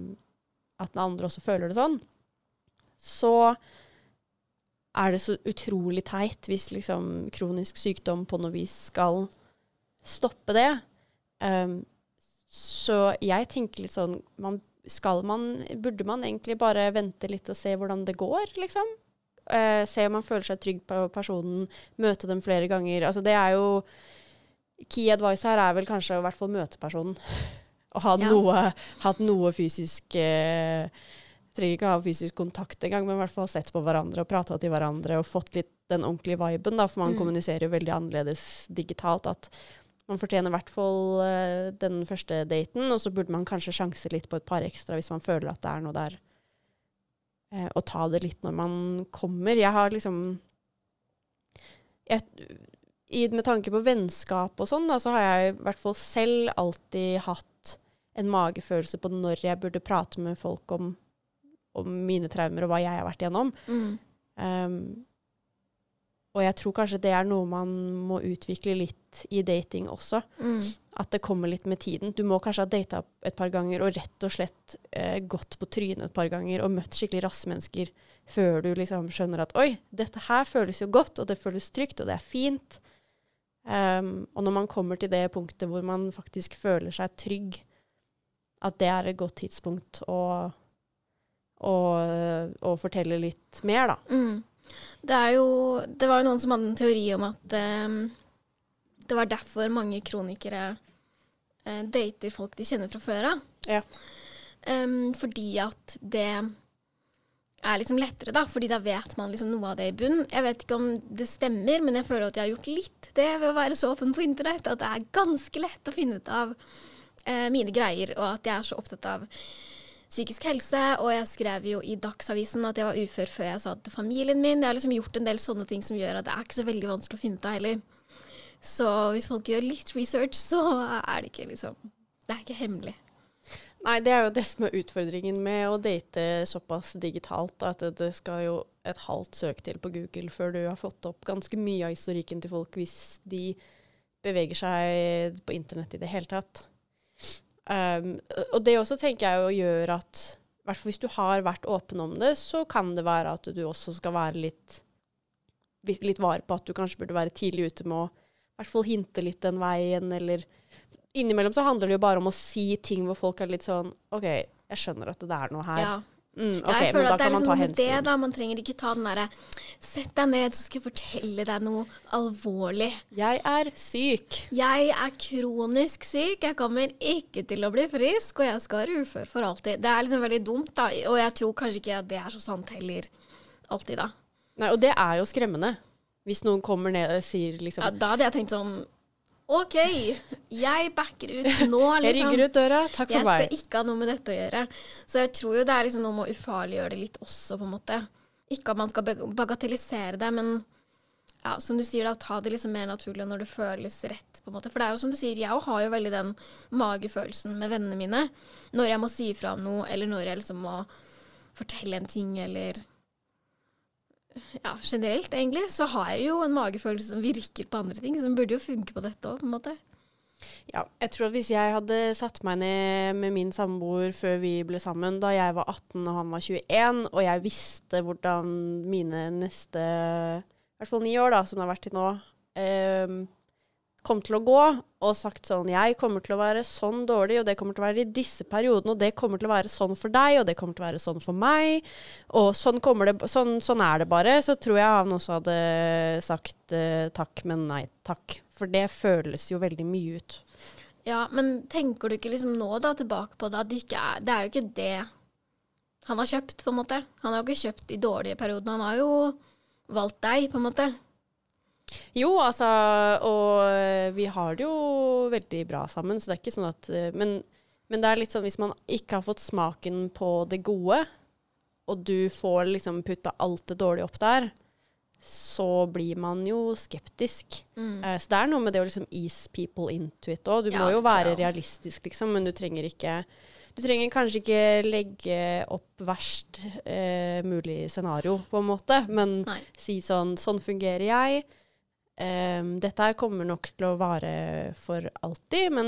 At den andre også føler det sånn, så er det så utrolig teit hvis liksom kronisk sykdom på noe vis skal stoppe det. Um, så jeg tenker litt sånn man, skal man, Burde man egentlig bare vente litt og se hvordan det går, liksom? Uh, se om man føler seg trygg på personen, møte dem flere ganger. Altså det er jo Key advice her er vel kanskje å i hvert fall møte personen. Og ha Ja. noe, hatt noe fysisk eh, Trenger ikke ha fysisk kontakt engang, men i hvert fall sett på hverandre og prata til hverandre og fått litt den ordentlige viben, da, for man Mm. kommuniserer jo veldig annerledes digitalt. At man fortjener i hvert fall eh, den første daten, og så burde man kanskje sjanse litt på et par ekstra hvis man føler at det er noe der. Eh, og ta det litt når man kommer. Jeg har liksom jeg, Med tanke på vennskap og sånn, da, så har jeg i hvert fall selv alltid hatt en magefølelse på når jeg burde prate med folk om, om mine traumer og hva jeg har vært igjennom. Mm. Um, og jeg tror kanskje det er noe man må utvikle litt i dating også. Mm. At det kommer litt med tiden. Du må kanskje ha data et par ganger og rett og slett eh, gått på trynet et par ganger og møtt skikkelig rasse mennesker før du liksom skjønner at oi, dette her føles jo godt, og det føles trygt, og det er fint. Um, og når man kommer til det punktet hvor man faktisk føler seg trygg, at det er et godt tidspunkt å, å, å fortelle litt mer, da. Mm. Det er jo Det var jo noen som hadde en teori om at eh, det var derfor mange kronikere eh, dater folk de kjenner fra før av. Ja. Um, fordi at det er liksom lettere, da. Fordi da vet man liksom noe av det i bunn. Jeg vet ikke om det stemmer, men jeg føler at jeg har gjort litt det ved å være så åpen på internett. At det er ganske lett å finne ut av eh, mine greier, og at jeg er så opptatt av psykisk helse. Og jeg skrev jo i Dagsavisen at jeg var ufør før jeg sa det til familien min. Jeg har liksom gjort en del sånne ting som gjør at det er ikke så veldig vanskelig å finne ut av heller. Så hvis folk gjør litt research, så er det ikke liksom Det er ikke hemmelig. Nei, det er jo det som er utfordringen med å date såpass digitalt, at det, skal jo et halvt søk til på Google før du har fått opp ganske mye av historikken til folk hvis de beveger seg på internett i det hele tatt. Um, og det også tenker jeg jo gjør at hvert hvis du har vært åpen om det, så kan det være at du også skal være litt, litt var på at du kanskje burde være tidlig ute med å hvert fall hinte litt den veien, eller Innimellom så handler det jo bare om å si ting hvor folk er litt sånn OK, jeg skjønner at det er noe her. Ja. Mm, okay, jeg føler at det er liksom noe med det, da. Man trenger ikke ta den derre Sett deg ned, så skal jeg fortelle deg noe alvorlig. Jeg er syk. Jeg er kronisk syk, jeg kommer ikke til å bli frisk, og jeg skal være ufør for alltid. Det er liksom veldig dumt, da. Og jeg tror kanskje ikke at det er så sant heller alltid, da. Nei, og det er jo skremmende. Hvis noen kommer ned og sier liksom Ja, da hadde jeg tenkt sånn OK, jeg backer ut nå, liksom. Jeg rygger ut døra, takk Jeg skal meg. ikke ha noe med dette å gjøre. Så jeg tror jo det er liksom noe med å ufarliggjøre det litt også, på en måte. Ikke at man skal bagatellisere det, men ja, som du sier, da, ta det liksom mer naturlig når det føles rett. på en måte. For det er jo som du sier, jeg har jo veldig den magefølelsen med vennene mine. Når jeg må si ifra om noe, eller når jeg liksom må fortelle en ting, eller ja, generelt, egentlig, så har jeg jo en magefølelse som virker på andre ting. Som burde jo funke på dette òg, på en måte. Ja, jeg tror at hvis jeg hadde satt meg ned med min samboer før vi ble sammen, da jeg var 18 og han var 21, og jeg visste hvordan mine neste i hvert fall ni år, da, som det har vært til nå, ehm, kom til å gå, og sagt sånn Jeg kommer til å være sånn dårlig, og det kommer til å være i disse periodene, og det kommer til å være sånn for deg, og det kommer til å være sånn for meg, og sånn, det, sånn, sånn er det bare, så tror jeg han også hadde sagt eh, takk, men nei takk. For det føles jo veldig mye ut. Ja, men tenker du ikke liksom nå da tilbake på det at det er Det er jo ikke det han har kjøpt, på en måte. Han har jo ikke kjøpt de dårlige periodene. Han har jo valgt deg, på en måte. Jo, altså, og vi har det jo veldig bra sammen, så det er ikke sånn at eh, Men, men det er litt sånn hvis man ikke har fått smaken på det gode, og du får liksom putta alt det dårlige opp der, så blir man jo skeptisk. Mm. Eh, så det er noe med det å liksom ease people into it òg. Du Ja, må jo være realistisk, liksom, men du trenger ikke Du trenger kanskje ikke legge opp verst eh, mulig scenario, på en måte, men Nei. si sånn Sånn fungerer jeg. Em, dette her kommer nok til å vare for alltid, men,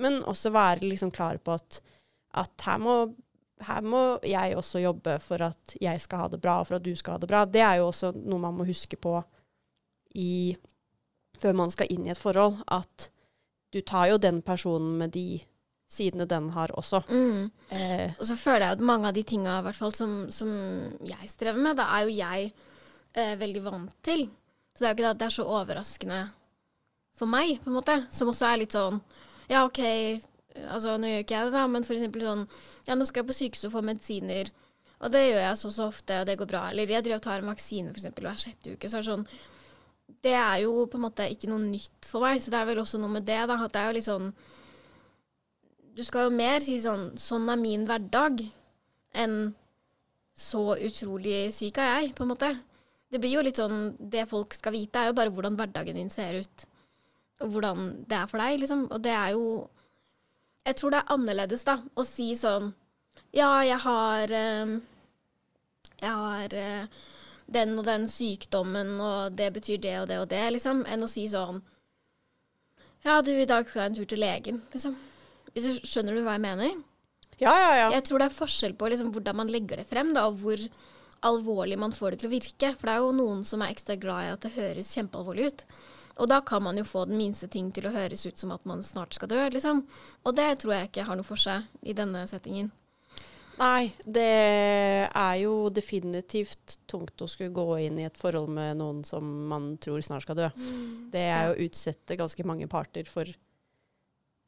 men også være liksom klar på at, at her, må, her må jeg også jobbe for at jeg skal ha det bra, og for at du skal ha det bra. Det er jo også noe man må huske på i, før man skal inn i et forhold, at du tar jo den personen med de sidene den har også. Mm. Eh, Og så føler jeg at mange av de tinga som, som jeg strever med, da er jo jeg eh, veldig vant til. Så det er jo ikke det at det er så overraskende for meg, på en måte. Som også er litt sånn Ja, OK, altså nå gjør ikke jeg det, da, men for eksempel sånn Ja, nå skal jeg på sykehuset og få medisiner. Og det gjør jeg så så ofte, og det går bra. Eller jeg driver og tar en vaksine for eksempel hver sjette uke. Så er det sånn Det er jo på en måte ikke noe nytt for meg, så det er vel også noe med det, da. At det er jo litt sånn Du skal jo mer si sånn Sånn er min hverdag enn så utrolig syk er jeg, på en måte. Det blir jo litt sånn Det folk skal vite, er jo bare hvordan hverdagen din ser ut. Og hvordan det er for deg, liksom. Og det er jo Jeg tror det er annerledes, da, å si sånn Ja, jeg har eh, Jeg har eh, den og den sykdommen, og det betyr det og det og det, liksom, enn å si sånn Ja, du, i dag skal jeg en tur til legen, liksom. Skjønner du hva jeg mener? ja, ja, ja. Jeg tror det er forskjell på liksom, hvordan man legger det frem, da, og hvor alvorlig man får det til å virke. For det er jo noen som er ekstra glad i at det høres kjempealvorlig ut. Og da kan man jo få den minste ting til å høres ut som at man snart skal dø, liksom. Og det tror jeg ikke har noe for seg i denne settingen. Nei, det er jo definitivt tungt å skulle gå inn i et forhold med noen som man tror snart skal dø. Det er jo å utsette ganske mange parter for,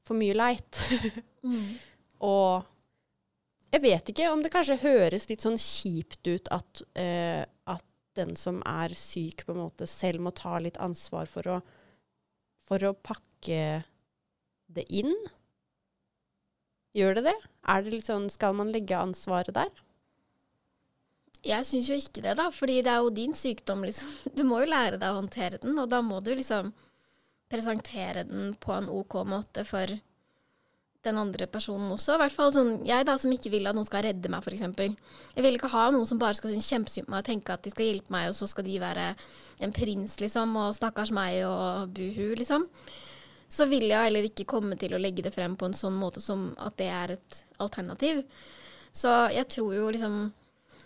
for mye leit. Og jeg vet ikke om det kanskje høres litt sånn kjipt ut at, eh, at den som er syk, på en måte selv må ta litt ansvar for å, for å pakke det inn. Gjør det det? Er det litt sånn, Skal man legge ansvaret der? Jeg syns jo ikke det, da, fordi det er jo din sykdom, liksom. Du må jo lære deg å håndtere den, og da må du liksom presentere den på en OK måte for den andre personen også. I hvert fall sånn, jeg da som ikke vil at noen skal redde meg, f.eks. Jeg vil ikke ha noen som bare skal synes kjempesynd på meg og tenke at de skal hjelpe meg, og så skal de være en prins, liksom, og stakkars meg og buhu, liksom. Så vil jeg heller ikke komme til å legge det frem på en sånn måte som at det er et alternativ. Så jeg tror jo liksom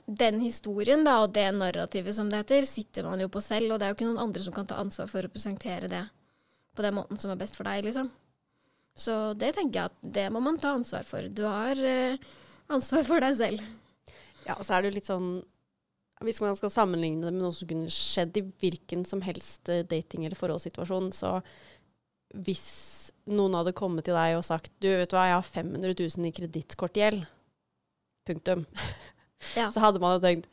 den historien da, og det narrativet som det heter, sitter man jo på selv, og det er jo ikke noen andre som kan ta ansvar for å presentere det på den måten som er best for deg, liksom. Så det tenker jeg at det må man ta ansvar for. Du har eh, ansvar for deg selv. Ja, så er det jo litt sånn Hvis man skal sammenligne det med noe som kunne skjedd i hvilken som helst eh, dating- eller forholdssituasjon, så hvis noen hadde kommet til deg og sagt Du, vet du hva, jeg har 500 000 i kredittkortgjeld. Punktum. Ja. Så hadde man jo tenkt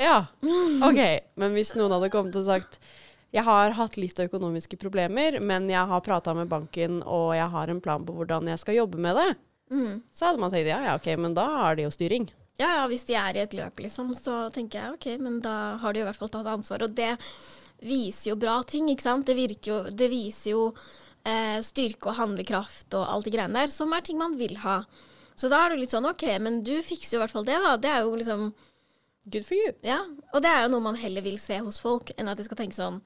Ja, OK. Men hvis noen hadde kommet og sagt jeg har hatt litt økonomiske problemer, men jeg har prata med banken, og jeg har en plan på hvordan jeg skal jobbe med det. Mm. Så hadde man tenkt ja, ja, OK, men da har de jo styring. Ja, ja, hvis de er i et løp, liksom, så tenker jeg ok, men da har de i hvert fall tatt ansvar. Og det viser jo bra ting, ikke sant. Det, jo, det viser jo eh, styrke og handlekraft og alt de greiene der, som er ting man vil ha. Så da er det litt sånn ok, men du fikser jo i hvert fall det, da. Det er jo liksom Good for you. Ja. Og det er jo noe man heller vil se hos folk, enn at de skal tenke sånn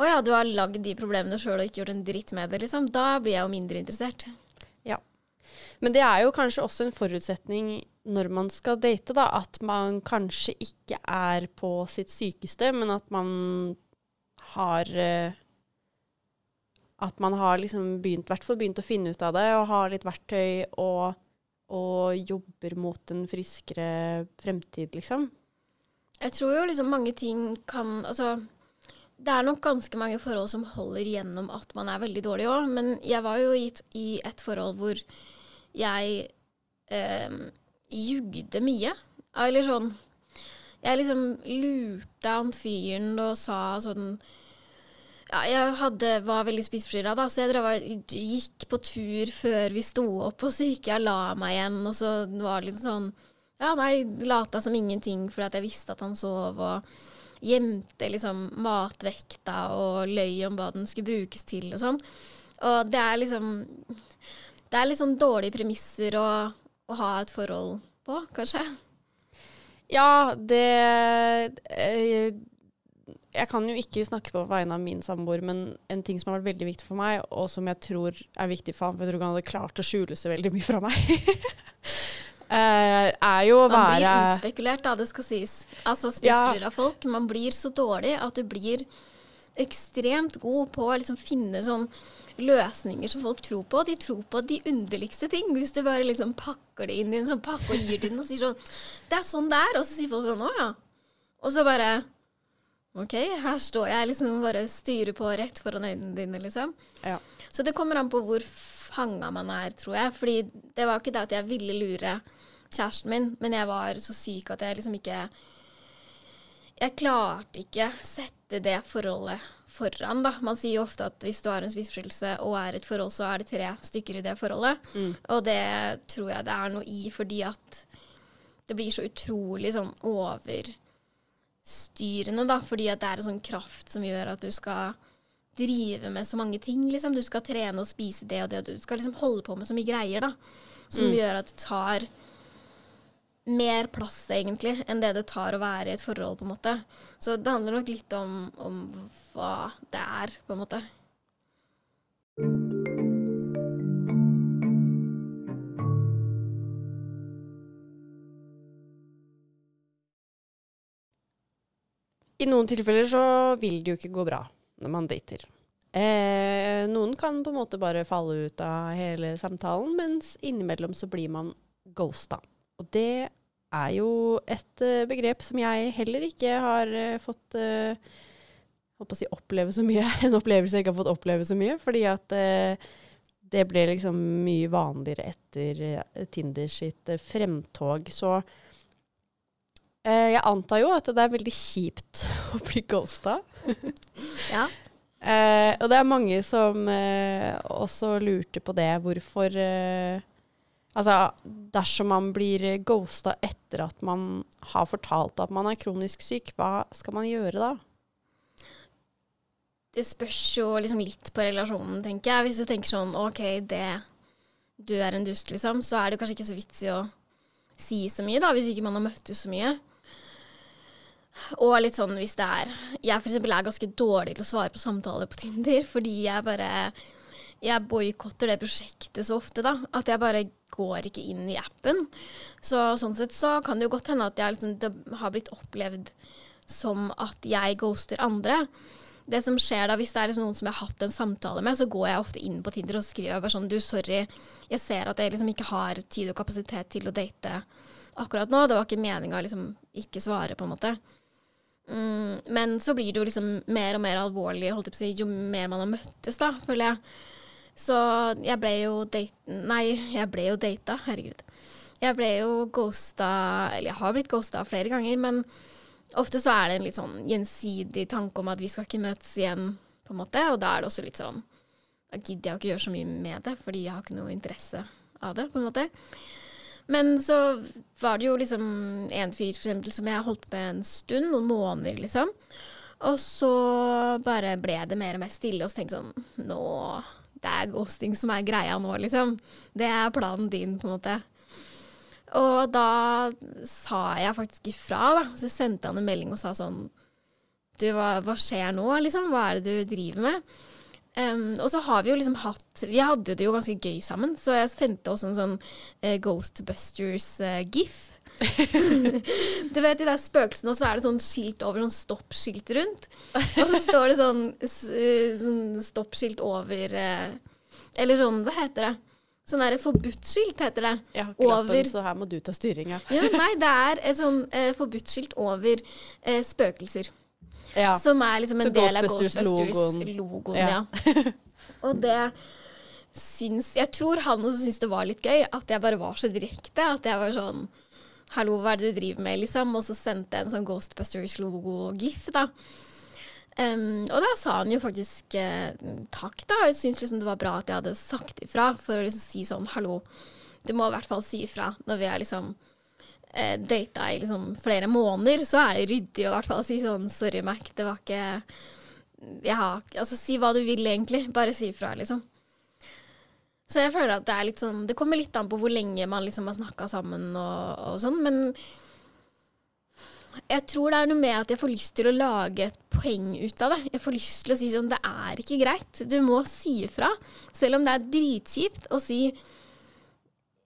Å ja, du har lagd de problemene sjøl og ikke gjort en dritt med det, liksom. Da blir jeg jo mindre interessert. Ja. Men det er jo kanskje også en forutsetning når man skal date, da, at man kanskje ikke er på sitt sykeste, men at man har eh, At man har liksom begynt, hvert fall begynt å finne ut av det, og har litt verktøy og, og jobber mot en friskere fremtid, liksom. Jeg tror jo liksom mange ting kan Altså, det er nok ganske mange forhold som holder gjennom at man er veldig dårlig òg, men jeg var jo i, i et forhold hvor jeg eh, jugde mye. Eller sånn Jeg liksom lurte han fyren og sa sånn ja, jeg hadde, var veldig spiseforstyrra, så jeg drev, gikk på tur før vi sto opp, og så gikk jeg og la meg igjen, og så var det litt sånn Ja, nei, lata som ingenting fordi at jeg visste at han sov, og gjemte liksom matvekta og løy om hva den skulle brukes til og sånn. Og det er liksom Det er litt sånn dårlige premisser å, å ha et forhold på, kanskje. Ja, det jeg, Jeg kan jo ikke snakke på vegne av min samboer, men en ting som har vært veldig viktig for meg, og som jeg tror er viktig for ham, for jeg tror han hadde klart å skjule seg veldig mye fra meg, eh, er jo å være Man blir utspekulert, da, det skal sies. Altså spiseforstyrra folk. Man blir så dårlig at du blir ekstremt god på å liksom finne sånn løsninger som folk tror på. De tror på de underligste ting. Hvis du bare liksom pakker det inn i en sånn pakke og gir det inn og sier sånn Det er sånn det er. Og så sier folk sånn Å ja. Og så bare OK, her står jeg liksom bare styrer på rett foran øynene dine, liksom. Ja. Så det kommer an på hvor fanga man er, tror jeg. Fordi det var ikke det at jeg ville lure kjæresten min, men jeg var så syk at jeg liksom ikke Jeg klarte ikke sette det forholdet foran, da. Man sier jo ofte at hvis du har en spiseforstyrrelse og er et forhold, så er det tre stykker i det forholdet. Mm. Og det tror jeg det er noe i, fordi at det blir så utrolig sånn overstyrende, da. Fordi at det er en sånn kraft som gjør at du skal drive med så mange ting, liksom. Du skal trene og spise det og det, og du skal liksom holde på med så mye greier, da. Som Mm. gjør at det tar mer plass, egentlig, enn det det tar å være i et forhold, på en måte. Så det handler nok litt om, om hva det er, på en måte. I noen tilfeller så vil det jo ikke gå bra når man dater. Eh, noen kan på en måte bare falle ut av hele samtalen, mens innimellom så blir man ghosta. Og det er jo et eh, begrep som jeg heller ikke har eh, fått eh, si oppleve så mye. En opplevelse jeg ikke har fått oppleve så mye. Fordi at det ble liksom mye vanligere etter Tinder sitt fremtog. Så jeg antar jo at det er veldig kjipt å bli ghosta. Ja. Og det er mange som også lurte på det. Hvorfor Altså, dersom man blir ghosta etter at man har fortalt at man er kronisk syk, hva skal man gjøre da? Det spørs jo liksom litt på relasjonen, tenker jeg. Hvis du tenker sånn OK, det Du er en dust, liksom, så er det kanskje ikke så vits i å si så mye, da, hvis ikke man har møttes så mye. Og litt sånn hvis det er Jeg for eksempel er ganske dårlig til å svare på samtaler på Tinder, fordi jeg bare Jeg boikotter det prosjektet så ofte, da. At jeg bare går ikke inn i appen. Så sånn sett så kan det jo godt hende at liksom, det har blitt opplevd som at jeg ghoster andre. Det som skjer da, Hvis det er liksom noen som jeg har hatt en samtale med, så går jeg ofte inn på Tinder og skriver bare sånn Du, sorry, jeg ser at jeg liksom ikke har tid og kapasitet til å date akkurat nå. Det var ikke meninga å liksom ikke svare, på en måte. Mm, men så blir det jo liksom mer og mer alvorlig holdt jeg på å si, jo mer man har møttes, da, føler jeg. Så jeg ble jo date... Nei, jeg ble jo data, herregud. Jeg ble jo ghosta Eller jeg har blitt ghosta flere ganger, men ofte så er det en litt sånn gjensidig tanke om at vi skal ikke møtes igjen, på en måte. Og da er det også litt sånn Da gidder jeg ikke gjøre så mye med det, fordi jeg har ikke noe interesse av det, på en måte. Men så var det jo liksom en fyr for eksempel, som jeg holdt med en stund, noen måneder, liksom. Og så bare ble det mer og mer stille, og så tenkte jeg sånn Nå Det er ghosting som er greia nå, liksom. Det er planen din, på en måte. Og da sa jeg faktisk ifra, da. Så sendte han en melding og sa sånn Du, hva, hva skjer nå, liksom? Hva er det du driver med? Um, og så har vi jo liksom hatt Vi hadde det jo ganske gøy sammen, så jeg sendte også en sånn uh, Ghostbusters-gif. du vet de der spøkelsene, og så er det sånn skilt over, sånn stoppskilt rundt. Og så står det sånn, uh, sånn stoppskilt over uh, Eller sånn, hva heter det? Sånn der forbudt-skilt, heter det. Jeg har ikke Over- lappen, så her må du ta styringa. Ja, nei, det er et sånn eh, forbudt-skilt over eh, spøkelser. Ja. Som er liksom en Så del av. Ghostbusters-logoen. Ja. Ja. og det syns Jeg tror han også syntes det var litt gøy at jeg bare var så direkte. At jeg var sånn Hallo, hva er det du driver med, liksom? Og så sendte jeg en sånn Ghostbusters-logo-gif, da. Um, og da sa han jo faktisk eh, takk, da. Jeg syntes liksom det var bra at jeg hadde sagt ifra, for å liksom si sånn hallo. Du må i hvert fall si ifra når vi har liksom eh, data i liksom flere måneder, så er det ryddig å i hvert fall si sånn sorry, Mac, det var ikke jeg Altså si hva du vil, egentlig. Bare si ifra, liksom. Så jeg føler at det er litt sånn Det kommer litt an på hvor lenge man liksom har snakka sammen og, og sånn, men jeg tror det er noe med at jeg får lyst til å lage et poeng ut av det. Jeg får lyst til å si sånn Det er ikke greit. Du må si ifra. Selv om det er dritkjipt å si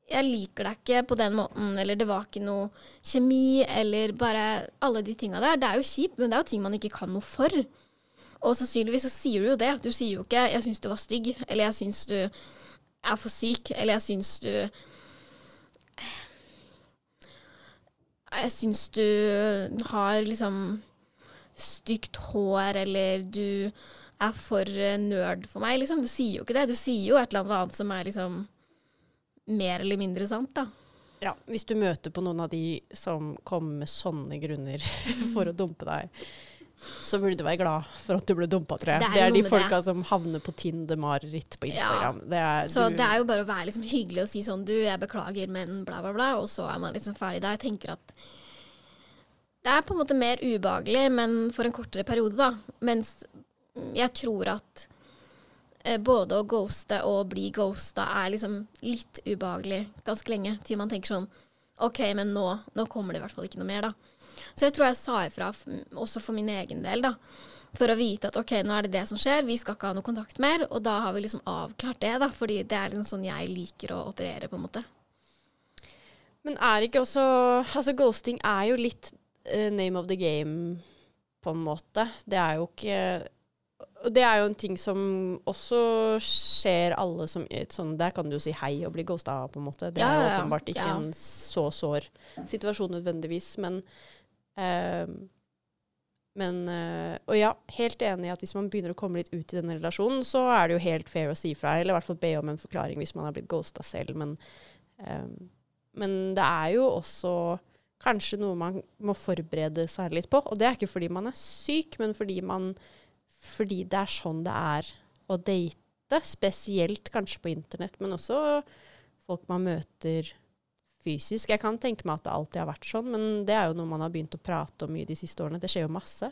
jeg liker deg ikke på den måten, eller det var ikke noe kjemi, eller bare alle de tinga der. Det er jo kjipt, men det er jo ting man ikke kan noe for. Og sannsynligvis så sier du jo det. Du sier jo ikke 'jeg syns du var stygg', eller 'jeg syns du er for syk', eller 'jeg syns du Jeg syns du har liksom stygt hår, eller du er for nerd for meg, liksom. Du sier jo ikke det. Du sier jo et eller annet som er liksom mer eller mindre sant, da. Ja, hvis du møter på noen av de som kommer med sånne grunner for å dumpe deg, så burde du være glad for at du ble dumpa, tror jeg. Det er Det er, de folka det. som havner på Tinder-mareritt på Instagram. Det er, Så du, det er jo bare å være liksom hyggelig og si sånn Du, jeg beklager, men bla, bla, bla. Og så er man liksom ferdig da. Jeg tenker at det er på en måte mer ubehagelig, men for en kortere periode, da. Mens jeg tror at eh, både å ghoste og bli ghosta er liksom litt ubehagelig ganske lenge. Til man tenker sånn OK, men nå, nå kommer det i hvert fall ikke noe mer, da. Så jeg tror jeg sa ifra også for min egen del, da. For å vite at OK, nå er det det som skjer, vi skal ikke ha noe kontakt mer. Og da har vi liksom avklart det, da. Fordi det er liksom sånn jeg liker å operere, på en måte. Men er ikke også Altså, ghosting er jo litt uh, name of the game, på en måte. Det er jo ikke Og det er jo en ting som også skjer alle som sånn, Der kan du jo si hei og bli ghosta, på en måte. Det Ja, er jo åpenbart ikke Ja. en så sår situasjon nødvendigvis, men eh, men eh, Og ja, helt enig i at hvis man begynner å komme litt ut i denne relasjonen, så er det jo helt fair å si fra, eller i hvert fall be om en forklaring hvis man har blitt ghosta selv, men um, men det er jo også kanskje noe man må forberede seg litt på. Og det er ikke fordi man er syk, men fordi, man, fordi det er sånn det er å date. Spesielt kanskje på internett, men også folk man møter fysisk. Jeg kan tenke meg at det alltid har vært sånn, men det er jo noe man har begynt å prate om mye de siste årene. Det skjer jo masse.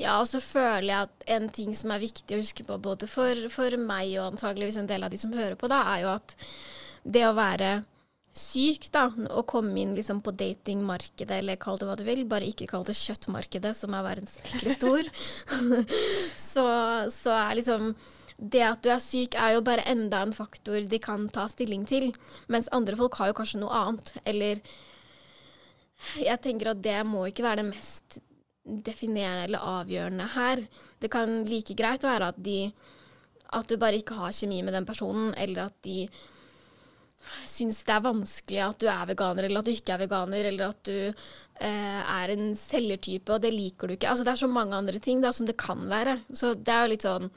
Ja, og så føler jeg at en ting som er viktig å huske på både for, for meg og antageligvis en del av de som hører på, da, er jo at det å være syk, da, å komme inn liksom på datingmarkedet, eller kall det hva du vil, bare ikke kall det kjøttmarkedet, som er verdens ekle stor, så, så er liksom det at du er syk, er jo bare enda en faktor de kan ta stilling til. Mens andre folk har jo kanskje noe annet. Eller Jeg tenker at det må ikke være det mest definerende eller avgjørende her. Det kan like greit være at de At du bare ikke har kjemi med den personen, eller at de syns det er vanskelig at du er veganer, eller at du ikke er veganer, eller at du eh, er en selgertype, og det liker du ikke. Altså, det er så mange andre ting da, som det kan være. Så det er jo litt sånn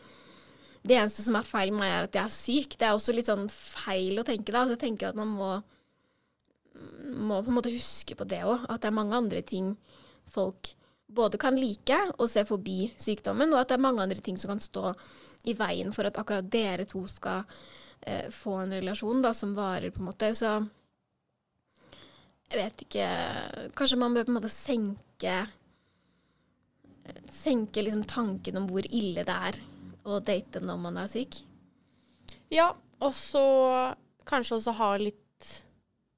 Det eneste som er feil med meg, er at jeg er syk. Det er også litt sånn feil å tenke da. Så jeg tenker at man må, må på en måte huske på det òg. At det er mange andre ting folk både kan like og se forbi sykdommen, og at det er mange andre ting som kan stå i veien for at akkurat dere to skal eh, få en relasjon da, som varer, på en måte. Så jeg vet ikke Kanskje man bør på en måte senke Senke liksom tanken om hvor ille det er å date når man er syk. Ja, og så kanskje også ha litt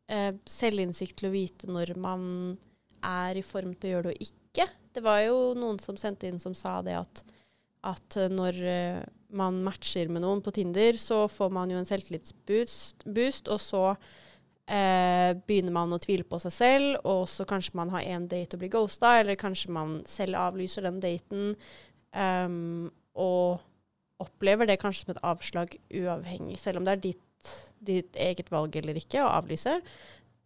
eh, selvinnsikt til å vite når man er i form til å gjøre det og ikke. Det var jo noen som sendte inn som sa det at, at når eh, man matcher med noen på Tinder, så får man jo en selvtillitsboost, boost, og så eh, begynner man å tvile på seg selv, og så kanskje man har én date og blir ghosta, eller kanskje man selv avlyser den daten. Um, og opplever det kanskje som et avslag uavhengig, selv om det er ditt, ditt eget valg eller ikke å avlyse.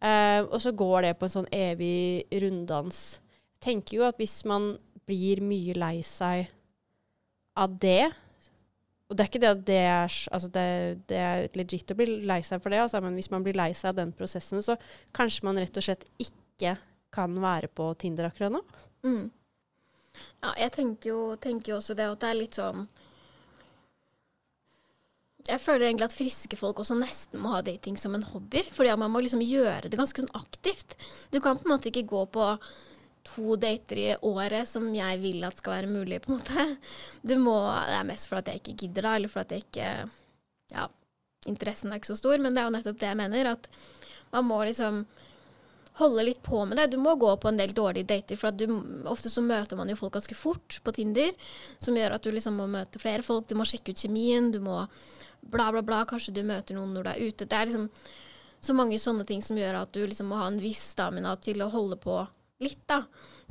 Eh, og så går det på en sånn evig runddans. Jeg tenker jo at hvis man blir mye lei seg av det Og det er ikke det at det er, altså det, det er legit å bli lei seg for det, altså, men hvis man blir lei seg av den prosessen, så kanskje man rett og slett ikke kan være på Tinder akkurat nå. Mm. Ja, jeg tenker jo, tenker jo også det at det er litt sånn Jeg føler egentlig at friske folk også nesten må ha dating som en hobby. Fordi man må liksom gjøre det ganske sånn aktivt. Du kan på en måte ikke gå på to dater i året som jeg vil at skal være mulig, på en måte. Du må Det er mest for at jeg ikke gidder, da, eller for at jeg ikke Ja, interessen er ikke så stor, men det er jo nettopp det jeg mener. At man må liksom holde litt på med det. Du må gå på en del dårlige dater, for du, ofte så møter man jo folk ganske fort på Tinder, som gjør at du liksom må møte flere folk. Du må sjekke ut kjemien, du må bla, bla, bla. Kanskje du møter noen når du er ute. Det er liksom så mange sånne ting som gjør at du liksom må ha en viss stamina til å holde på litt, da.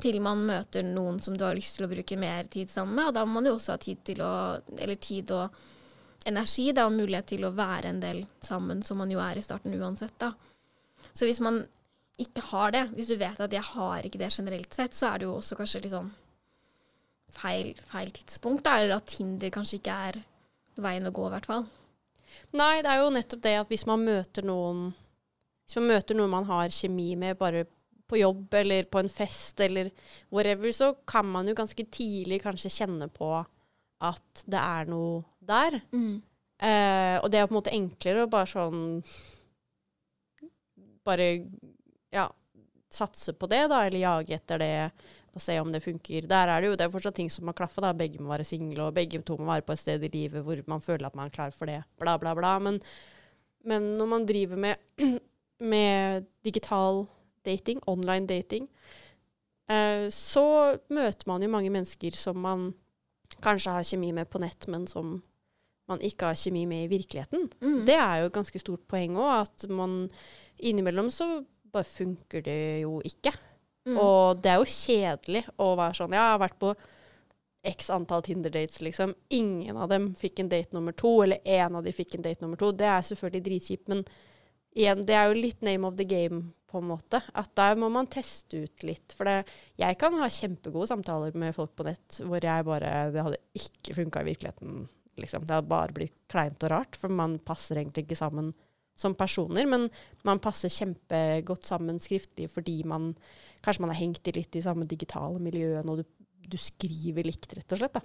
Til man møter noen som du har lyst til å bruke mer tid sammen med. Og da må man jo også ha tid til å Eller tid og energi, da, og mulighet til å være en del sammen, som man jo er i starten uansett, da. Så hvis man ikke har det, hvis du vet at jeg har ikke det generelt sett, så er det jo også kanskje litt sånn feil, feil tidspunkt, da. Eller at Tinder kanskje ikke er veien å gå, i hvert fall. Nei, det er jo nettopp det at hvis man møter noen Hvis man møter noen man har kjemi med bare på jobb eller på en fest eller whatever, så kan man jo ganske tidlig kanskje kjenne på at det er noe der. Mm. Eh, og det er på en måte enklere å bare sånn Bare ja, satse på det, da, eller jage etter det og se om det funker. Der er det jo det er fortsatt ting som må klaffe. da, Begge må være single, og begge to må være på et sted i livet hvor man føler at man er klar for det. Bla, bla, bla. Men, men når man driver med, med digital dating, online dating, eh, så møter man jo mange mennesker som man kanskje har kjemi med på nett, men som man ikke har kjemi med i virkeligheten. Mm. Det er jo et ganske stort poeng òg, at man innimellom så bare funker det jo ikke. Mm. Og det er jo kjedelig å være sånn jeg har vært på x antall Tinder-dates, liksom. Ingen av dem fikk en date nummer to, eller én av de fikk en date nummer to. Det er selvfølgelig dritkjipt, men igjen, det er jo litt name of the game, på en måte. At der må man teste ut litt. For det, jeg kan ha kjempegode samtaler med folk på nett hvor jeg bare Det hadde ikke funka i virkeligheten, liksom. Det hadde bare blitt kleint og rart, for man passer egentlig ikke sammen som personer, men man passer kjempegodt sammen skriftlig fordi man Kanskje man har hengt i litt i samme digitale miljøene, og du, du skriver likt, rett og slett. da.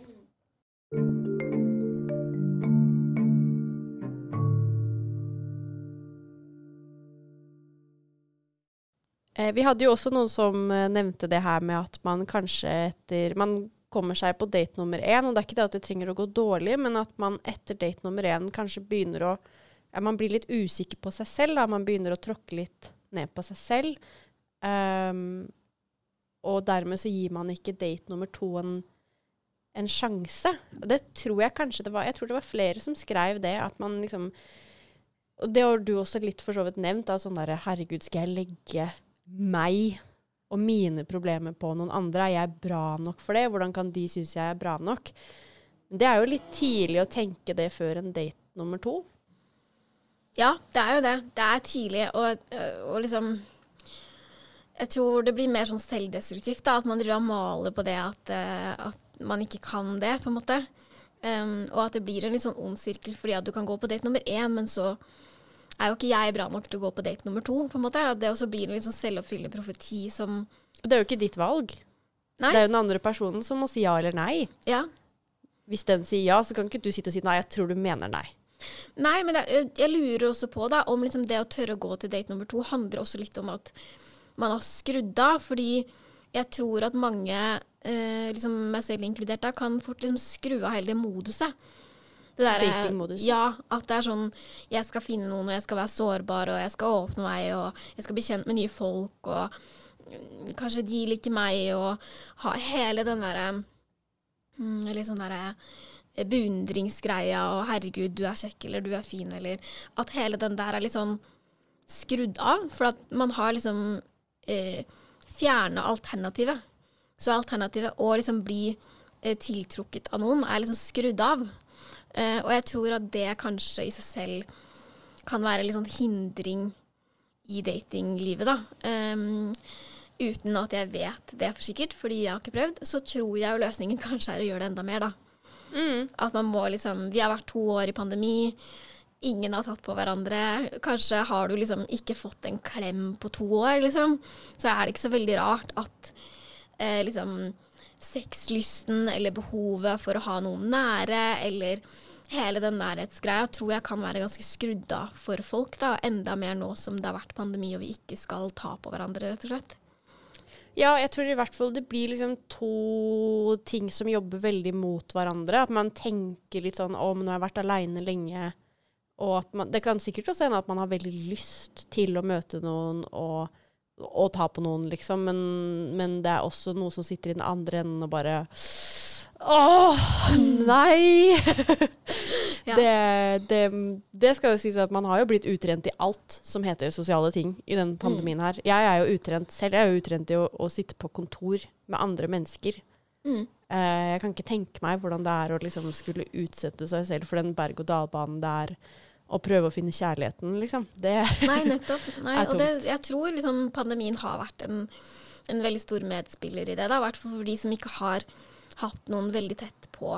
Eh, vi hadde jo også noen som eh, nevnte det her med at man kanskje etter Man kommer seg på date nummer én, og det er ikke det at det trenger å gå dårlig, men at man etter date nummer én kanskje begynner å ja, Man blir litt usikker på seg selv, da. Man begynner å tråkke litt ned på seg selv. Um, og dermed så gir man ikke date nummer to en, en sjanse. Og det tror jeg kanskje det var Jeg tror det var flere som skrev det, at man liksom Og det har du også litt for så vidt nevnt, sånn derre Herregud, skal jeg legge meg og mine problemer på noen andre? Er jeg bra nok for det? Hvordan kan de synes jeg er bra nok? Det er jo litt tidlig å tenke det før en date nummer to. Ja, det er jo det. Det er tidlig, å liksom Jeg tror det blir mer sånn selvdestruktivt, da, at man driver og maler på det at, eh, at man ikke kan det, på en måte. Um, og at det blir en litt sånn ond sirkel, fordi at du kan gå på date nummer én, men så er jo ikke jeg bra nok til å gå på date nummer to, på en måte. At det også blir en litt sånn selvoppfyllende profeti som det er jo ikke ditt valg. Nei. Det er jo den andre personen som må si ja eller nei. Ja. Hvis den sier ja, så kan ikke du sitte og si nei, jeg tror du mener nei. Nei, men det, jeg lurer også på da, om liksom det å tørre å gå til date nummer to handler også litt om at man har skrudd av. Fordi jeg tror at mange, eh, liksom meg selv inkludert, da, kan fort liksom skru av hele det moduset. Det der, Datingmodus. Ja, at det er sånn Jeg skal finne noen, og jeg skal være sårbar, og jeg skal åpne meg, og jeg skal bli kjent med nye folk, og kanskje de liker meg, og ha hele den derre mm, Litt sånn derre eh, beundringsgreia, og 'herregud, du er kjekk', eller 'du er fin', eller At hele den der er litt sånn skrudd av. For at man har liksom eh, fjerna alternativet. Så alternativet å liksom bli eh, tiltrukket av noen er liksom skrudd av. Eh, og jeg tror at det kanskje i seg selv kan være litt sånn hindring i datinglivet, da. Um, uten at jeg vet det for sikkert, fordi jeg har ikke prøvd, så tror jeg jo løsningen kanskje er å gjøre det enda mer, da. At man må liksom Vi har vært to år i pandemi. Ingen har tatt på hverandre. Kanskje har du liksom ikke fått en klem på to år, liksom. Så er det ikke så veldig rart at eh, liksom sexlysten eller behovet for å ha noen nære, eller hele den nærhetsgreia, tror jeg kan være ganske skrudd av for folk. da, Enda mer nå som det har vært pandemi og vi ikke skal ta på hverandre, rett og slett. Ja, jeg tror i hvert fall det blir liksom to ting som jobber veldig mot hverandre. At man tenker litt sånn om nå har jeg vært aleine lenge. Og man, det kan sikkert også hende at man har veldig lyst til å møte noen og, og ta på noen, liksom. Men, men det er også noe som sitter i den andre enden og bare Åh, nei! Ja. Det, det, det skal jo sies at man har jo blitt utrent i alt som heter sosiale ting i den Mm. pandemien her. Jeg er jo utrent selv. Jeg er jo utrent i å, å sitte på kontor med andre mennesker. Mm. Eh, jeg kan ikke tenke meg hvordan det er å liksom skulle utsette seg selv for den berg-og-dal-banen det er å prøve å finne kjærligheten, liksom. Det Nei, nettopp. Nei, er og det, jeg tror liksom pandemien har vært en, en veldig stor medspiller i det. I hvert fall for de som ikke har hatt noen veldig tett på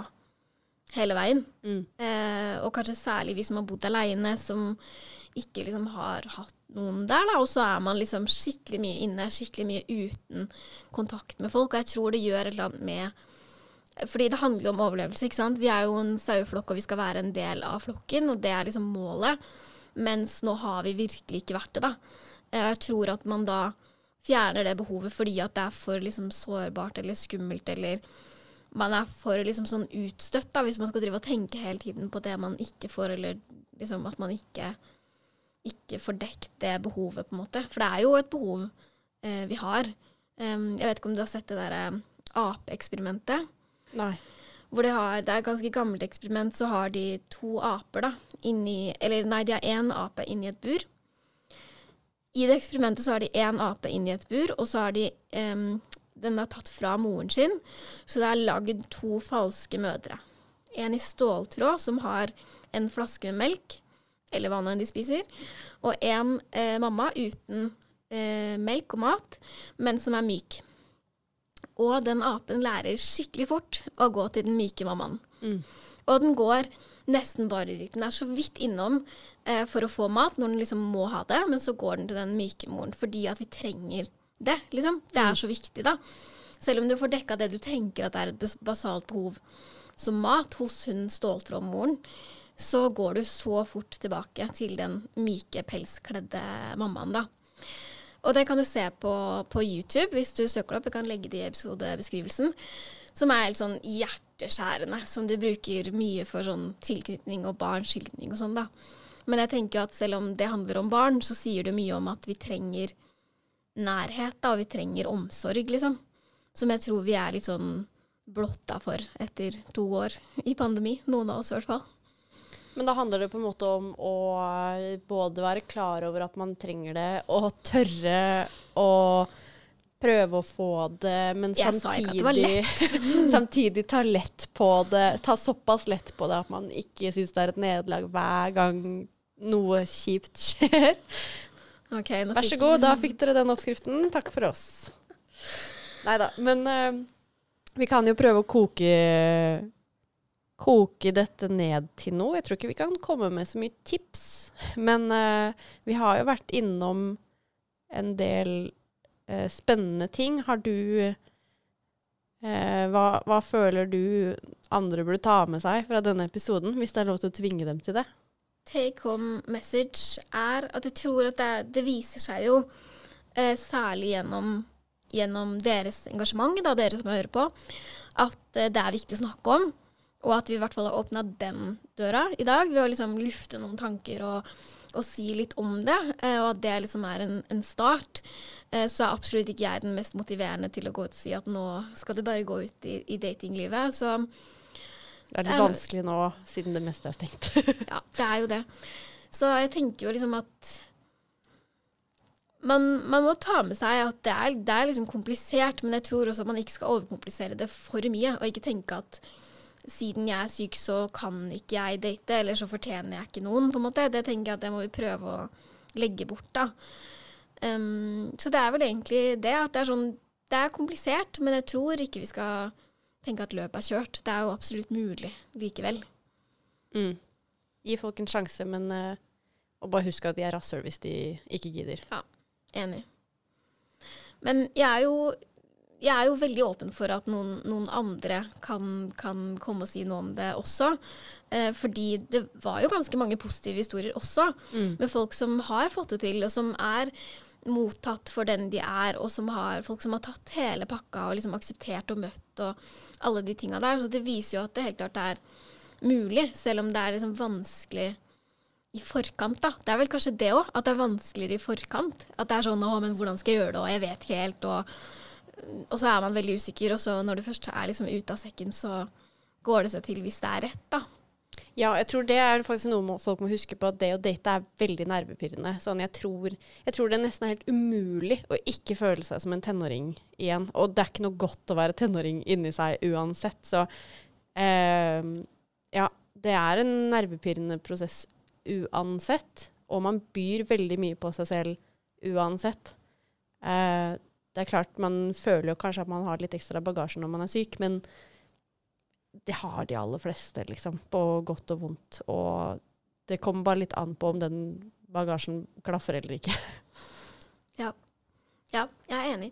hele veien. mm. Eh, og kanskje særlig hvis man har bodd aleine, som ikke liksom har hatt noen der. da, Og så er man liksom skikkelig mye inne, skikkelig mye uten kontakt med folk. Og jeg tror det gjør et eller annet med fordi det handler jo om overlevelse. ikke sant? Vi er jo en saueflokk, og vi skal være en del av flokken, og det er liksom målet. Mens nå har vi virkelig ikke vært det, da. Eh, Jeg tror at man da fjerner det behovet fordi at det er for liksom sårbart eller skummelt, eller man er for liksom sånn utstøtt, da, hvis man skal drive og tenke hele tiden på det man ikke får, eller liksom at man ikke, ikke får dekt det behovet, på en måte. For det er jo et behov eh, vi har. Um, jeg vet ikke om du har sett det derre apeeksperimentet? Nei. Hvor de har, det er et ganske gammelt eksperiment, så har de to aper da, inni Eller nei, de har én ape inni et bur. I det eksperimentet så har de én ape inni et bur, og så har de um, Den er tatt fra moren sin, så det er lagd to falske mødre. En i ståltråd som har en flaske med melk, eller hva nå enn de spiser, og en eh, mamma uten eh, melk og mat, men som er myk. Og den apen lærer skikkelig fort å gå til den myke mammaen. Mm. Og den går nesten bare dit. Den er så vidt innom eh, for å få mat når den liksom må ha det, men så går den til den myke moren fordi at vi trenger det, liksom. Det er så viktig, da. Selv om du får dekka det du tenker at er et basalt behov som mat hos hun ståltrådmoren, så går du så fort tilbake til den myke, pelskledde mammaen, da. Og det kan du se på, på YouTube hvis du søker det opp. Jeg kan legge det i episodebeskrivelsen. Som er helt sånn hjerteskjærende, som de bruker mye for sånn tilknytning og barns tilknytning og sånn, da. Men jeg tenker jo at selv om det handler om barn, så sier det mye om at vi trenger nærhet, da, og vi trenger omsorg, liksom. Som jeg tror vi er litt sånn blotta for etter to år i pandemi. Noen av oss i hvert fall. Men da handler det på en måte om å både være klar over at man trenger det, og tørre å prøve å få det, men Jeg sa det samtidig, samtidig ta lett på det. Ta såpass lett på det at man ikke syns det er et nederlag hver gang noe kjipt skjer. Okay, Vær så god, da fikk dere den oppskriften. Takk for oss. Nei da. Men uh, vi kan jo prøve å koke Koke dette ned til noe. Jeg tror ikke vi kan komme med så mye tips. Men uh, vi har jo vært innom en del uh, spennende ting. Har du uh, hva, hva føler du andre burde ta med seg fra denne episoden, hvis det er lov til å tvinge dem til det? take home message er at jeg tror at det, det viser seg jo, særlig gjennom, gjennom deres engasjement, da, dere som hører på, at det er viktig å snakke om. Og at vi i hvert fall har åpna den døra i dag ved å liksom lufte noen tanker og, og si litt om det. Eh, og at det liksom er en, en start. Eh, så er absolutt ikke jeg den mest motiverende til å gå ut og si at nå skal du bare gå ut i, i datinglivet. Så Det er Det litt eh, vanskelig nå, siden det meste er stengt. Ja, det er jo det. Så jeg tenker jo liksom at man, man må ta med seg at det er, det er liksom komplisert, men jeg tror også at man ikke skal overkomplisere det for mye, og ikke tenke at siden jeg er syk, så kan ikke jeg date, eller så fortjener jeg ikke noen, på en måte. Det tenker jeg at det må vi prøve å legge bort, da. Um, så det er vel egentlig det, at det er sånn Det er komplisert, men jeg tror ikke vi skal tenke at løpet er kjørt. Det er jo absolutt mulig likevel. Mm. Gi folk en sjanse, men uh, og bare husk at de er rasshøl hvis de ikke gidder. Enig. Men jeg er jo, jeg er jo veldig åpen for at noen, noen andre kan, kan komme og si noe om det også. Eh, fordi det var jo ganske mange positive historier også, Mm. med folk som har fått det til, og som er mottatt for den de er, og som har, folk som har tatt hele pakka og liksom akseptert og møtt og alle de tinga der. Så det viser jo at det helt klart er mulig, selv om det er liksom vanskelig i forkant, da. Det er vel kanskje det òg, at det er vanskeligere i forkant. At det er sånn 'Å, men hvordan skal jeg gjøre det?' og 'jeg vet ikke helt', og, og så er man veldig usikker, og så når du først er liksom ute av sekken, så går det seg til hvis det er rett, da. Ja, jeg tror det er faktisk noe folk må huske på, at det å date er veldig nervepirrende. Sånn, jeg, tror, jeg tror det nesten helt umulig å ikke føle seg som en tenåring igjen. Og det er ikke noe godt å være tenåring inni seg uansett. Så eh, ja, det er en nervepirrende prosess uansett. Og man byr veldig mye på seg selv uansett. Eh, det er klart, man føler jo kanskje at man har litt ekstra bagasje når man er syk, men det har de aller fleste, liksom. På godt og vondt. Og det kommer bare litt an på om den bagasjen klaffer eller ikke. Ja, jeg er enig.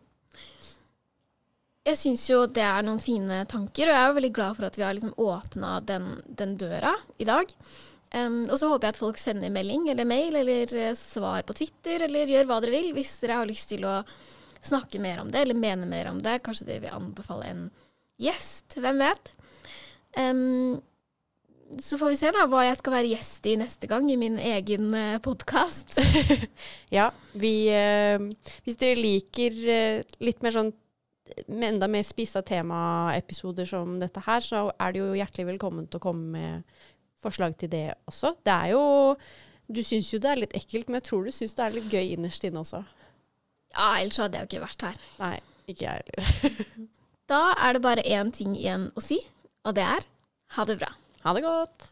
Jeg syns jo det er noen fine tanker, og jeg er jo veldig glad for at vi har liksom åpna den, den døra i dag. Um, og så håper jeg at folk sender melding eller mail eller eh, svar på Twitter, eller gjør hva dere vil hvis dere har lyst til å snakke mer om det, eller mene mer om det. Kanskje dere vil anbefale en gjest, hvem vet. Um, så får vi se da hva jeg skal være gjest i neste gang i min egen uh, podkast. Ja, vi uh, Hvis dere liker uh, litt mer sånn med enda mer spissa temaepisoder som dette her, så er det jo hjertelig velkommen til å komme med forslag til det også. Det er jo Du syns jo det er litt ekkelt, men jeg tror du syns det er litt gøy innerst inne også. Ja, ellers hadde jeg jo ikke vært her. Nei, ikke jeg heller. Da er det bare én ting igjen å si, og det er ha det bra. Ha det godt.